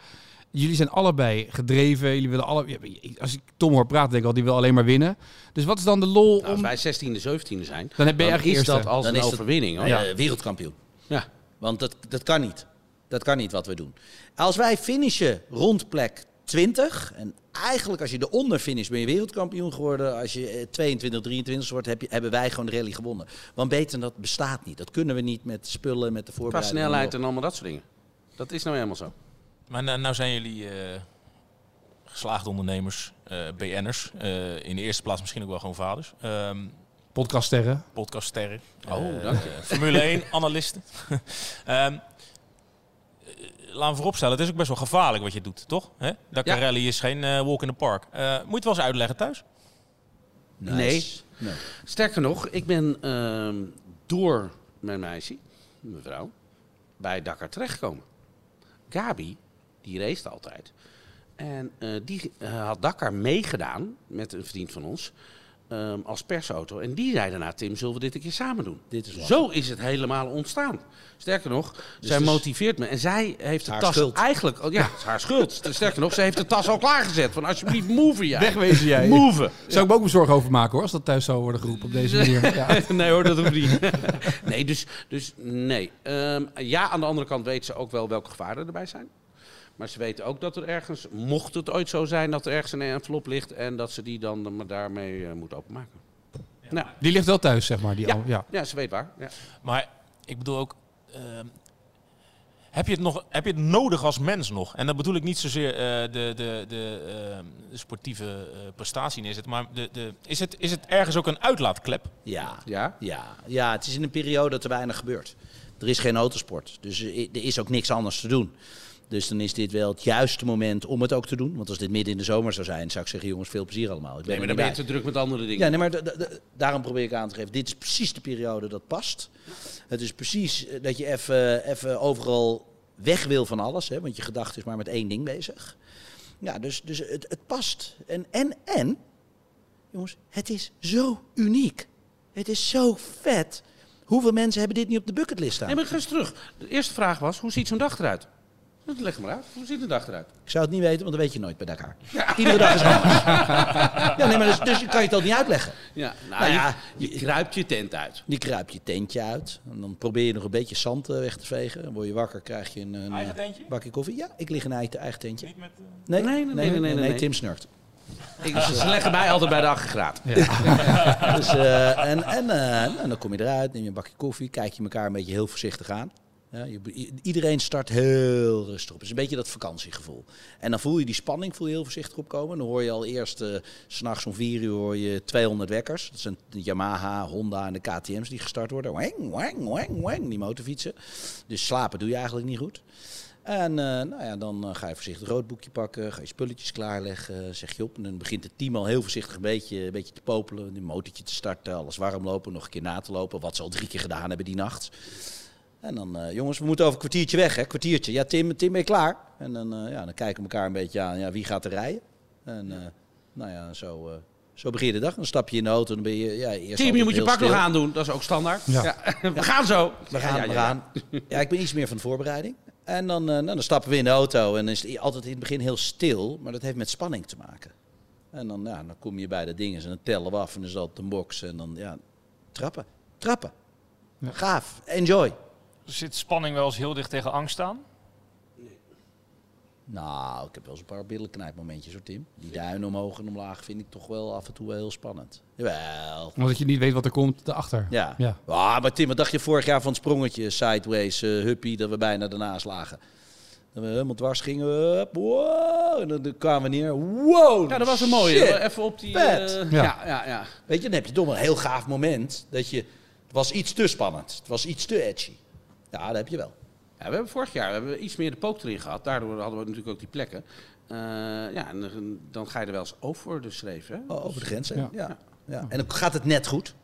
jullie zijn allebei gedreven. Jullie willen alle, als ik Tom hoor praten, denk ik al, die wil alleen maar winnen. Dus wat is dan de lol Nou, als om... wij 16e, 17e zijn, Dan ben je eigenlijk is eerste. dat als Dan een is dat- overwinning. Hoor. Ja. wereldkampioen. Ja. Want dat, dat kan niet. Dat kan niet wat we doen. Als wij finishen rond plek 20. En eigenlijk als je eronder finish ben je wereldkampioen geworden. Als je eh, 22, 23 wordt, heb je, hebben wij gewoon de rally gewonnen. Want beter dan dat bestaat niet. Dat kunnen we niet met spullen, met de Qua voorbereiding. snelheid en allemaal dat soort dingen. Dat is nou helemaal zo. Maar nou, nou zijn jullie eh, geslaagde ondernemers, eh BN'ers. eh, in de eerste plaats misschien ook wel gewoon vaders. Ehm Podcaststerren. podcaststerren. Oh, dank je. [laughs] Formule 1 analisten. [laughs] Ehm eh, laten we vooropstellen, het is ook best wel gevaarlijk wat je doet, toch? Hè? Dakar Ja. Rally is geen eh, walk in the park. Eh, moet je het wel eens uitleggen thuis? Nice. Nee. Nee. Sterker nog, ik ben ehm, door mijn meisje, mevrouw, bij Dakar terechtgekomen. Gabi, die race altijd. En eh, die eh, had Dakar meegedaan met een vriend van ons. ehm, als persauto. En die zei daarna, Tim, zullen we dit een keer samen doen? Dit is. Zo is het helemaal ontstaan. Sterker nog, zij het is motiveert me. En zij heeft de tas schuld. eigenlijk... Ja, het is haar schuld. Sterker nog, ze heeft de tas al klaargezet. Van alsjeblieft, move jij. Wegwezen jij. Move. Zou ik me ook me zorgen over maken hoor, als dat thuis zou worden geroepen op deze manier. [laughs] Ja. nee hoor, dat hoeft niet. [laughs] nee, dus, dus nee. Ehm, ja, aan de andere kant weet ze ook wel welke gevaren erbij zijn. Maar ze weten ook dat er ergens, mocht het ooit zo zijn, dat er ergens een envelop ligt en dat ze die dan maar daarmee eh, moet openmaken. Nou, Die ligt wel thuis, zeg maar. Die Ja. al, ja. ja, ze weet waar. Ja. Maar ik bedoel ook. ehm, heb, je het nog, heb je het nodig als mens nog? En dat bedoel ik niet zozeer eh, de, de, de, ehm, de sportieve eh, prestatie neerzetten. Maar de, de, is, het, is het ergens ook een uitlaatklep? Ja. Ja? Ja. ja, het is in een periode dat er weinig gebeurt. Er is geen autosport, dus er is ook niks anders te doen. Dus dan is dit wel het juiste moment om het ook te doen. Want als dit midden in de zomer zou zijn, zou ik zeggen, jongens, veel plezier allemaal. Ik ben Nee, maar dan ben je bij. te druk met andere dingen. Ja, nee, maar da- da- da- daarom probeer ik aan te geven. Dit is precies de periode dat past. Het is precies eh, dat je even, even overal weg wil van alles. Hè, want je gedachte is maar met één ding bezig. Ja, dus, dus het, het past. En, en, en, jongens, het is zo uniek. Het is zo vet. Hoeveel mensen hebben dit niet op de bucketlist staan? Nee, maar ga eens terug. De eerste vraag was, hoe ziet zo'n dag eruit? Dat leg maar uit. Hoe ziet een dag eruit? Ik zou het niet weten, want dat weet je nooit bij Dakar. Iedere dag is anders. ja, nee, maar dus, dus kan je het ook niet uitleggen. Ja, nou, Nou ja, je, je kruipt je tent uit. Die kruip je tentje uit. En dan probeer je nog een beetje zand eh, weg te vegen. Dan word je wakker, krijg je een, een Eigen eh, tentje? bakje koffie. Ja, ik lig in een eigen, tentje. Niet met, eh, Nee, Nee, nee, nee, nee, nee, nee. Tim snurkt. Ik, ze leggen mij altijd bij de aggregaat. [laughs] Dus, eh, en en eh, en dan kom je eruit, neem je een bakje koffie, kijk je elkaar een beetje heel voorzichtig aan. Ja, iedereen start heel rustig op. Het is een beetje dat vakantiegevoel. En dan voel je die spanning voel je heel voorzichtig opkomen. Dan hoor je al eerst, s s'nachts om vier uur hoor je 200 wekkers. Dat zijn Yamaha, Honda en de KTM's die gestart worden. Wang, wang, wang, wang, die motorfietsen. Dus slapen doe je eigenlijk niet goed. En eh, nou ja, dan eh, ga je voorzichtig een roodboekje pakken, ga je spulletjes klaarleggen, zeg je op. En dan begint het team al heel voorzichtig een beetje, een beetje te popelen, een motortje te starten, alles warm lopen, nog een keer na te lopen, wat ze al drie keer gedaan hebben die nacht. En dan, eh, jongens, we moeten over een kwartiertje weg, hè, kwartiertje. Ja, Tim, Tim ben je klaar? En dan, eh, ja, dan kijken we elkaar een beetje aan, ja, wie gaat er rijden? En eh, nou ja, zo, eh, zo begin je de dag. Dan stap je in de auto en dan ben je ja, eerst Team, je moet je pak nog stil. aandoen. Dat is ook standaard. Ja. Ja. [laughs] We gaan zo. We gaan, Ja, ja, we gaan. [laughs] Ja, ik ben iets meer van de voorbereiding. En dan, eh, nou, dan stappen we in de auto en dan is het altijd in het begin heel stil, maar dat heeft met spanning te maken. En dan, ja, dan kom je bij de dingen en dan tellen we af en dan is dat een box en dan, ja, trappen. Trappen. Gaaf. Enjoy. Zit spanning wel eens heel dicht tegen angst aan? Nou, ik heb wel eens een paar billenknijpmomentjes hoor, Tim. Die duinen omhoog en omlaag vind ik toch wel af en toe wel heel spannend. Jawel. Omdat je niet weet wat er komt daarachter. Ja. Ja. Ah, maar Tim, wat dacht je vorig jaar van het sprongetje, sideways, eh huppie, dat we bijna ernaast lagen? Dat we helemaal dwars gingen, hup, wow, en dan, kwamen we neer, wow. Ja, dat was een mooie. shit. Even op die... Vet. eh, Ja. ja. Ja, ja, Weet je, dan heb je toch wel een heel gaaf moment dat je, het was iets te spannend, het was iets te edgy. Ja, dat heb je wel. Ja, we hebben vorig jaar hebben we iets meer de pook erin gehad. Daardoor hadden we natuurlijk ook die plekken. Eh, ja, en dan- ga je er wel eens over de schreef, hè? Oh, over de grens, hè? Ja. Ja. Ja. En dan gaat het net goed.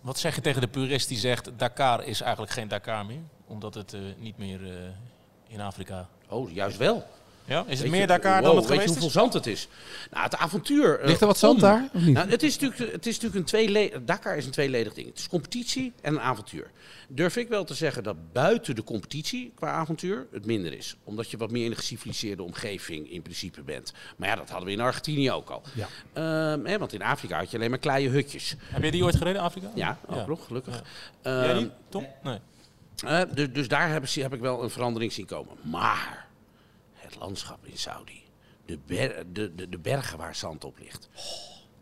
Wat zeg je tegen de purist die zegt Dakar is eigenlijk geen Dakar meer? Omdat het eh, niet meer eh, in Afrika... Oh, juist wel. Ja? Is het Weet meer je- Dakar wow, dan het Weet je geweest hoeveel zand het is? Nou, het avontuur... eh, Ligt er wat zand om- daar? Of niet? Nou, het, is natuurlijk, het is natuurlijk een tweeledig... Dakar is een tweeledig ding. Het is competitie en een avontuur. Durf ik wel te zeggen dat buiten de competitie qua avontuur het minder is. Omdat je wat meer in een geciviliseerde omgeving in principe bent. Maar ja, dat hadden we in Argentinië ook al. Ja. Ehm, hè, want in Afrika had je alleen maar kleine hutjes. Heb je die ooit gereden, Afrika? Ja, ook Ja. nog, gelukkig. Jij Ehm, niet, Tom? Nee. eh, dus, dus daar heb, ik- heb ik wel een verandering zien komen. Maar landschap in Saudi, de, ber- de, de, de bergen waar zand op ligt.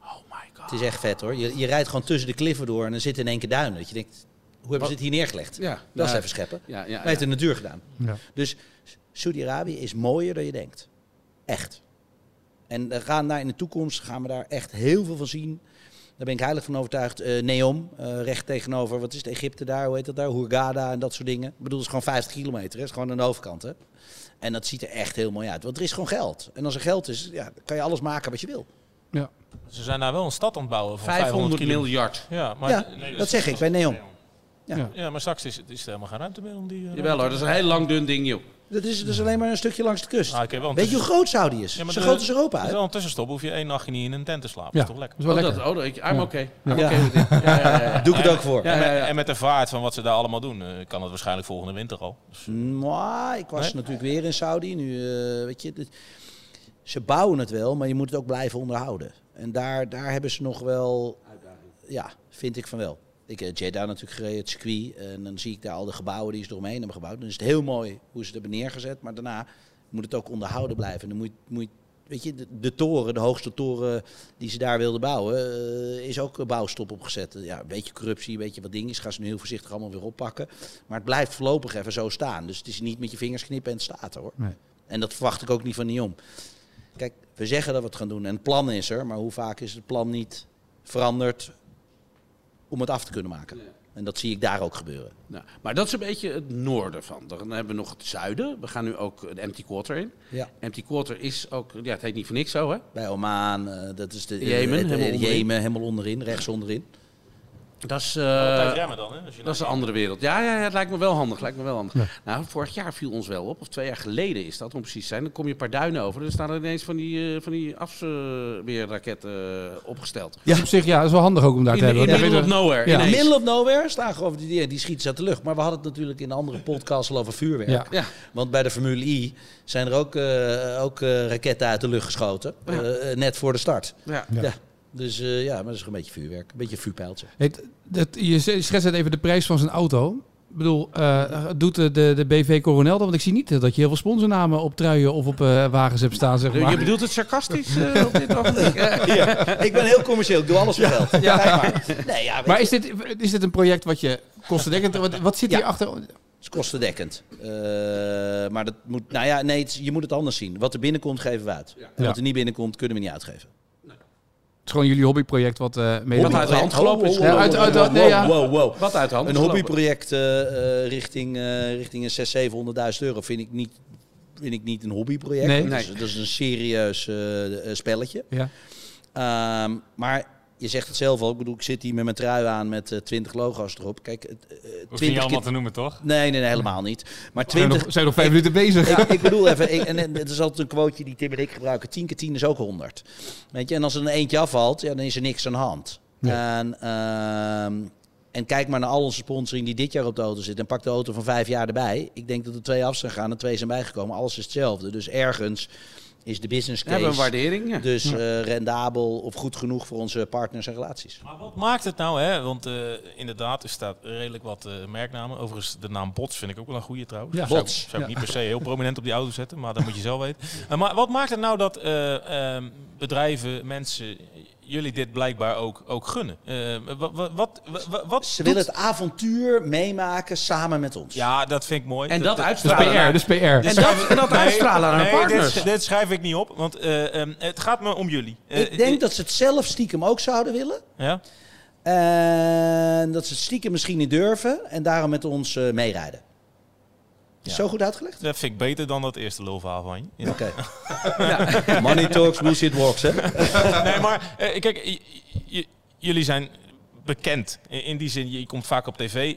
Oh my god. Het is echt vet hoor. Je, je rijdt gewoon tussen de kliffen door en dan zit er in één keer duinen. Dat je denkt, hoe hebben ze het hier neergelegd? Ja, Dat is ja. even scheppen. Ja, ja, Wij ja. heeft de natuur gedaan. Ja. Dus Saudi-Arabië is mooier dan je denkt. Echt. En we gaan daar in de toekomst gaan we daar echt heel veel van zien. Daar ben ik heilig van overtuigd. Eh Neom, eh, recht tegenover, wat is het, Egypte daar, hoe heet dat daar? Hurghada en dat soort dingen. Ik bedoel, het is gewoon 50 kilometer, hè? het is gewoon aan de overkant. Hè? En dat ziet er echt heel mooi uit, want er is gewoon geld. En als er geld is, ja, kan je alles maken wat je wil. Ja. Ze zijn daar wel een stad aan het bouwen van 500 kilo. miljard. Ja, maar, ja, dat zeg ik bij Neom. Ja. ja, maar straks is, het- is er helemaal geen ruimte meer om die... eh, Jawel hoor, dat is een heel lang dun ding joh. Dat is dus alleen maar een stukje langs de kust. Ah, wel een Weet je hoe groot Saudi is? Ja, maar Zo de- groot is Europa. Er is hè? wel een tussenstop. Hoef je één nachtje niet in een tent te slapen. Ja, Dat is toch lekker? Dat is wel Oh, lekker. dat, oh, ik, I'm Ja. okay. I'm Ja. okay. Ja, ja, ja, ja. [laughs] Doe ik het ook voor. Ja, en, met, ja, ja. en met de vaart van wat ze daar allemaal doen, eh, kan het waarschijnlijk volgende winter al. Dus, Maar ik was Nee? natuurlijk weer in Saudi. Nu, eh, weet je, dit- ze bouwen het wel, maar je moet het ook blijven onderhouden. En daar, daar hebben ze nog wel, ja, vind ik van wel. Ik heb Jeddah natuurlijk gereden, het circuit. En dan zie ik daar al de gebouwen die ze eromheen hebben gebouwd. Dan is het heel mooi hoe ze het hebben neergezet. Maar daarna moet het ook onderhouden blijven. En dan moet, moet weet je, de, de toren, de hoogste toren die ze daar wilden bouwen, eh, is ook een bouwstop opgezet. Ja, een beetje corruptie, een beetje wat dingen. Ze gaan ze nu heel voorzichtig allemaal weer oppakken. Maar het blijft voorlopig even zo staan. Dus het is niet met je vingers knippen en het staat hoor. Nee. En dat verwacht ik ook niet van Niom. Kijk, we zeggen dat we het gaan doen en het plan is er. Maar hoe vaak is het plan niet veranderd om het af te kunnen maken? En dat zie ik daar ook gebeuren. Nou, maar dat is een beetje het noorden van. Dan hebben we nog het zuiden. We gaan nu ook de Empty Quarter in. Ja. Empty Quarter is ook, ja, het heet niet voor niks zo, hè? Bij Oman, eh, dat is de Jemen, helemaal onderin. Jemen helemaal onderin, rechts onderin. Dat is, eh, remmen dan, hè? Als je dat is een andere wereld. Ja, ja, ja, het lijkt me wel handig. Lijkt me wel handig. Nou, vorig jaar viel ons wel op, of twee jaar geleden is dat, om precies te zijn. Dan kom je een paar duinen over. Er staan er ineens van die, eh, van die afweerraketten eh, opgesteld. Ja. Op zich, ja, dat is wel handig ook om daar In, te in, hebben. in Dan middle of nowhere. Ja. In middle of nowhere staan gewoon die, die, die schieten ze uit de lucht. Maar we hadden het natuurlijk in de andere podcast al over vuurwerk. Ja. Ja. Want bij de Formule I zijn er ook, eh, ook eh, raketten uit de lucht geschoten. Ja. net voor de start. Ja. Ja. Ja. Dus eh, ja, maar dat is gewoon een beetje vuurwerk. Een beetje vuurpijltje. Het, je schetst net even de prijs van zijn auto. Ik bedoel, eh, doet de, de, BV Coronel dat? Want ik zie niet dat je heel veel sponsornamen op truien of op eh, wagens hebt staan, zeg Je maar. bedoelt het sarcastisch eh, op dit ogenblik? [laughs] ik ben heel commercieel. Ik doe alles voor geld. Ja. Kijk maar. Nee, ja, Maar je, is dit, is dit een project wat je kostendekkend... Wat, wat zit Ja. hier achter? het is kostendekkend. Eh, maar dat moet, nou ja, nee, het je moet het anders zien. Wat er binnenkomt, geven we uit. En Ja. wat er niet binnenkomt, kunnen we niet uitgeven. Het is gewoon jullie hobbyproject wat eh mee... Wat uit de hand gelopen is. Wat uit de hand Een hobbyproject eh, eh, richting, eh richting een 600.000, 700.000 euro vind ik niet, vind ik niet een hobbyproject. Nee. Dat, is, dat is een serieus spelletje. Ja. Ehm, maar je zegt het zelf al. Ik bedoel, ik zit hier met mijn trui aan met eh, 20 logo's erop. Kijk, eh, Hoef je niet 20 allemaal te noemen, toch? Nee, nee, nee, helemaal niet. Maar We zijn 20... nog, zijn nog vijf minuten bezig. Ik, ik bedoel even, ik, en het is altijd een quoteje die Tim en ik gebruiken. 10 keer 10 is ook 100. Weet je, en als er een eentje afvalt, ja, dan is er niks aan de hand. En, ehm, en kijk maar naar al onze sponsoring die dit jaar op de auto zit. En pak de auto van vijf jaar erbij. Ik denk dat er twee af zijn gegaan en twee zijn bijgekomen. Alles is hetzelfde. Dus ergens is de business We hebben een case waardering. Ja. dus eh, rendabel of goed genoeg voor onze partners en relaties. Maar wat maakt het nou, hè? Want eh, inderdaad, er staat redelijk wat eh, merknamen. Overigens, de naam Bots vind ik ook wel een goede trouwens. Ja. Zou, Bots. ik- zou ik niet per se heel prominent op die auto zetten, maar dat moet je zelf weten. [laughs] Eh, maar wat maakt het nou dat eh, ehm, bedrijven, mensen, jullie dit blijkbaar ook, ook gunnen? Eh, wat, wat, wat, Ze doet- willen het avontuur meemaken samen met ons. Ja, dat vind ik mooi. En dat Dus uitstralen. PR, naar- dus PR. En dat, en dat uitstralen aan nee, hun partners. Dit, dit schrijf ik niet op, want eh, ehm, het gaat me om jullie. Eh, Ik denk dat ze het zelf stiekem ook zouden willen. Ja? En dat ze het stiekem misschien niet durven en daarom met ons eh, meerijden. Is Ja. Zo goed uitgelegd? Dat vind ik beter dan dat eerste lulverhaal van je. Ja. Oké. [laughs] [laughs] Money talks, bullshit walks, hè? [laughs] nee, maar eh, kijk, jullie zijn bekend. In, in die zin, je komt vaak op tv.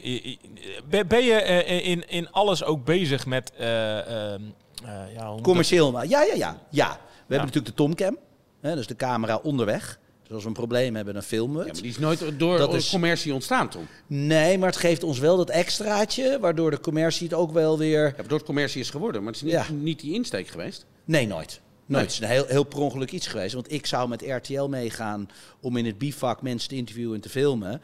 Ben, ben je eh, in, in alles ook bezig met... eh, ehm, eh, Commercieel. maar- Ja, ja, ja. ja. We hebben natuurlijk de Tomcam. Hè, dus de camera onderweg. Dus als we een probleem hebben, dan filmen we Ja, maar die is nooit door Dat is- commercie ontstaan, Tom. Nee, maar het geeft ons wel dat extraatje, waardoor de commercie het ook wel weer... Ja, waardoor het commercie is geworden. Maar het is niet, Ja. niet die insteek geweest. Nee, nooit. Nee. Nooit. Het is een heel, heel per ongeluk iets geweest. Want ik zou met RTL meegaan om in het bivak mensen te interviewen en te filmen.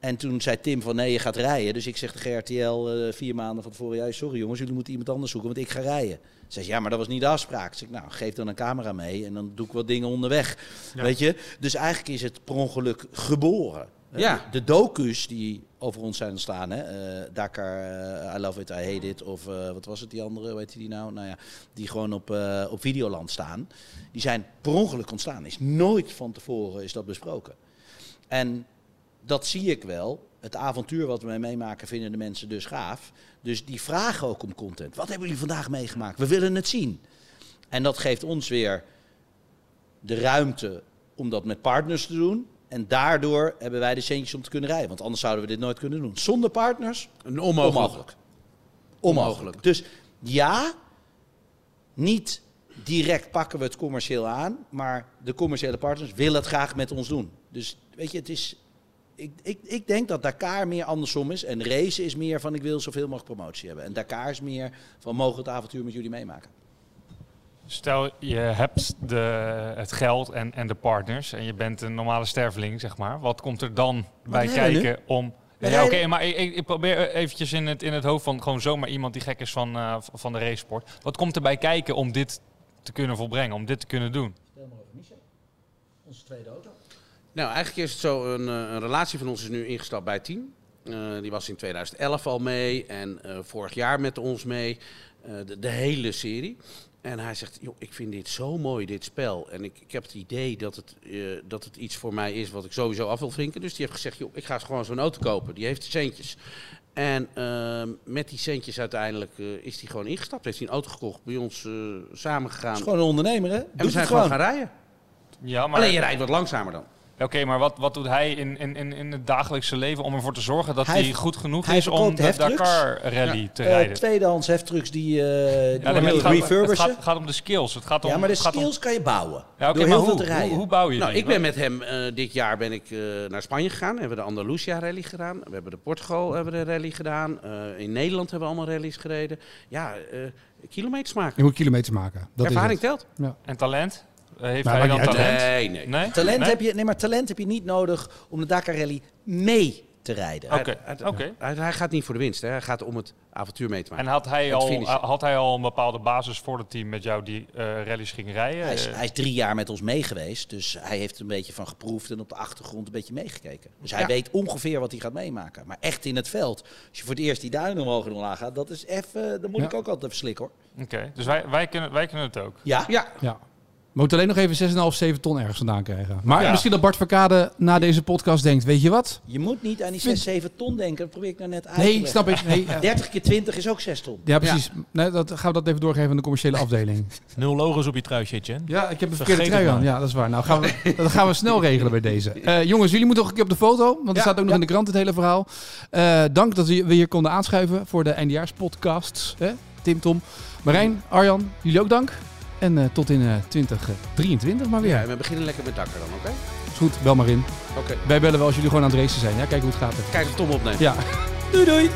En toen zei Tim van nee, je gaat rijden. Dus ik zeg tegen RTL eh, vier maanden van tevoren... Ja, sorry jongens, jullie moeten iemand anders zoeken, want ik ga rijden. Zei ze, ja, maar dat was niet de afspraak. Zeg ik, nou, geef dan een camera mee en dan doe ik wat dingen onderweg. Weet je? Dus eigenlijk is het per ongeluk geboren. Hè? Ja. De docu's die over ons zijn ontstaan, hè? eh, Dakar, eh, I Love It, I Hate It, of eh, wat was het die andere, weet je die nou? Nou ja, die gewoon op, eh, op Videoland staan. Die zijn per ongeluk ontstaan. Is nooit van tevoren is dat besproken. En dat zie ik wel. Het avontuur wat we meemaken vinden de mensen dus gaaf. Dus die vragen ook om content. Wat hebben jullie vandaag meegemaakt? We willen het zien. En dat geeft ons weer de ruimte om dat met partners te doen. En daardoor hebben wij de centjes om te kunnen rijden. Want anders zouden we dit nooit kunnen doen. Zonder partners, Een onmogelijk. onmogelijk. Onmogelijk. Dus ja, niet direct pakken we het commercieel aan, maar de commerciële partners willen het graag met ons doen. Dus weet je, het is. Ik, ik, ik denk dat Dakar meer andersom is. En race is meer van ik wil zoveel mogelijk promotie hebben. En Dakar is meer van mogen we het avontuur met jullie meemaken. Stel, je hebt de, het geld en, en de partners en je bent een normale sterveling, zeg maar. Wat komt er dan bij kijken om... Ja, oké, maar ik, ik ik probeer eventjes in het, in het hoofd van gewoon zomaar iemand die gek is van, eh, van de racesport. Wat komt er bij kijken om dit te kunnen volbrengen, om dit te kunnen doen? Stel maar over Michel. Onze tweede auto. Nou, eigenlijk is het zo, een, eh, een relatie van ons is nu ingestapt bij Team. Eh, die was in 2011 al mee en eh, vorig jaar met ons mee. Eh, de, de hele serie. En hij zegt, joh, ik vind dit zo mooi, dit spel. En ik, ik heb het idee dat het, eh, dat het iets voor mij is wat ik sowieso af wil vinken. Dus die heeft gezegd, joh, ik ga gewoon zo'n auto kopen. Die heeft centjes. En ehm, met die centjes uiteindelijk eh, is hij gewoon ingestapt. Heeft hij een auto gekocht, bij ons eh samen gegaan. is gewoon een ondernemer, hè? En we zijn het gewoon gaan rijden. Ja, maar... Alleen je rijdt wat langzamer dan. Oké, maar wat, wat doet hij in, in, in, in het dagelijkse leven om ervoor te zorgen dat hij, Hij- goed genoeg hij is om de. Dakar rally te Eh, rijden? tweedehands heftrucks die, eh die Ja, nee, het, gaat, het, gaat, het gaat om de skills. Het gaat om, ja, maar de om- skills kan je bouwen. Ja, maar heel veel hoe, te rijden. Hoe, hoe bouw je Nou, die? ik ben met hem eh, dit jaar ben ik eh, naar Spanje gegaan. We hebben de Andalusia rally gedaan. We hebben de Portugal hebben de rally gedaan. Eh, in Nederland hebben we allemaal rallies gereden. Ja, eh kilometers maken. Je moet kilometers maken. Dat Ervaring is telt. En talent? Eh, Heeft Nou, hij dan talent? Nee, nee. Nee? Talent, Nee? Heb je, nee, maar talent heb je niet nodig om de Dakar Rally mee te rijden. Oké, Hij- oké. Hij, hij gaat niet voor de winst. Hè. Hij gaat om het avontuur mee te maken. En had hij, al, finishen. had hij al een bepaalde basis voor het team met jou die eh rallies ging rijden? Hij is, hij is drie jaar met ons mee geweest, dus hij heeft een beetje van geproefd en op de achtergrond een beetje meegekeken. Dus hij Ja. weet ongeveer wat hij gaat meemaken. Maar echt in het veld, als je voor het eerst die duinen omhoog en omlaag gaat, dat is even, dan moet Ja. ik ook altijd even slikken hoor. Oké, dus wij, wij, kunnen, wij kunnen het ook. Ja, Ja, Ja. We moeten alleen nog even 6,5, 7 ton ergens vandaan krijgen. Maar Ja. misschien dat Bart Verkade na deze podcast denkt, weet je wat? je moet niet aan die Vind- 6, 7 ton denken, dat probeer ik nou net uit te Nee, leggen. snap ik. Nee, [laughs] ja. 30 keer 20 is ook 6 ton. Ja, precies. Nee, dat, gaan we dat even doorgeven aan de commerciële afdeling. [laughs] Nul logos op je truitje, Jen. Ja, ik heb een Vergeet verkeerde trui aan. Ja, dat is waar. Nou, gaan we, [laughs] dat gaan we snel regelen bij deze. Eh, jongens, jullie moeten nog een keer op de foto, want het Ja, staat ook nog ja. in de krant, het hele verhaal. Eh, dank dat we we hier konden aanschuiven voor de eindejaarspodcasts. Hè? Tim, Tom, Marijn, Arjan, jullie ook dank. En eh, tot in eh 2023 maar weer. ja, en we beginnen lekker met Dakar dan, oké? Is goed, bel maar in. Oké. Wij bellen wel als jullie gewoon aan het racen zijn. Ja, kijken hoe het gaat. Kijk of Tom opneemt. Ja. [laughs] Doei doei!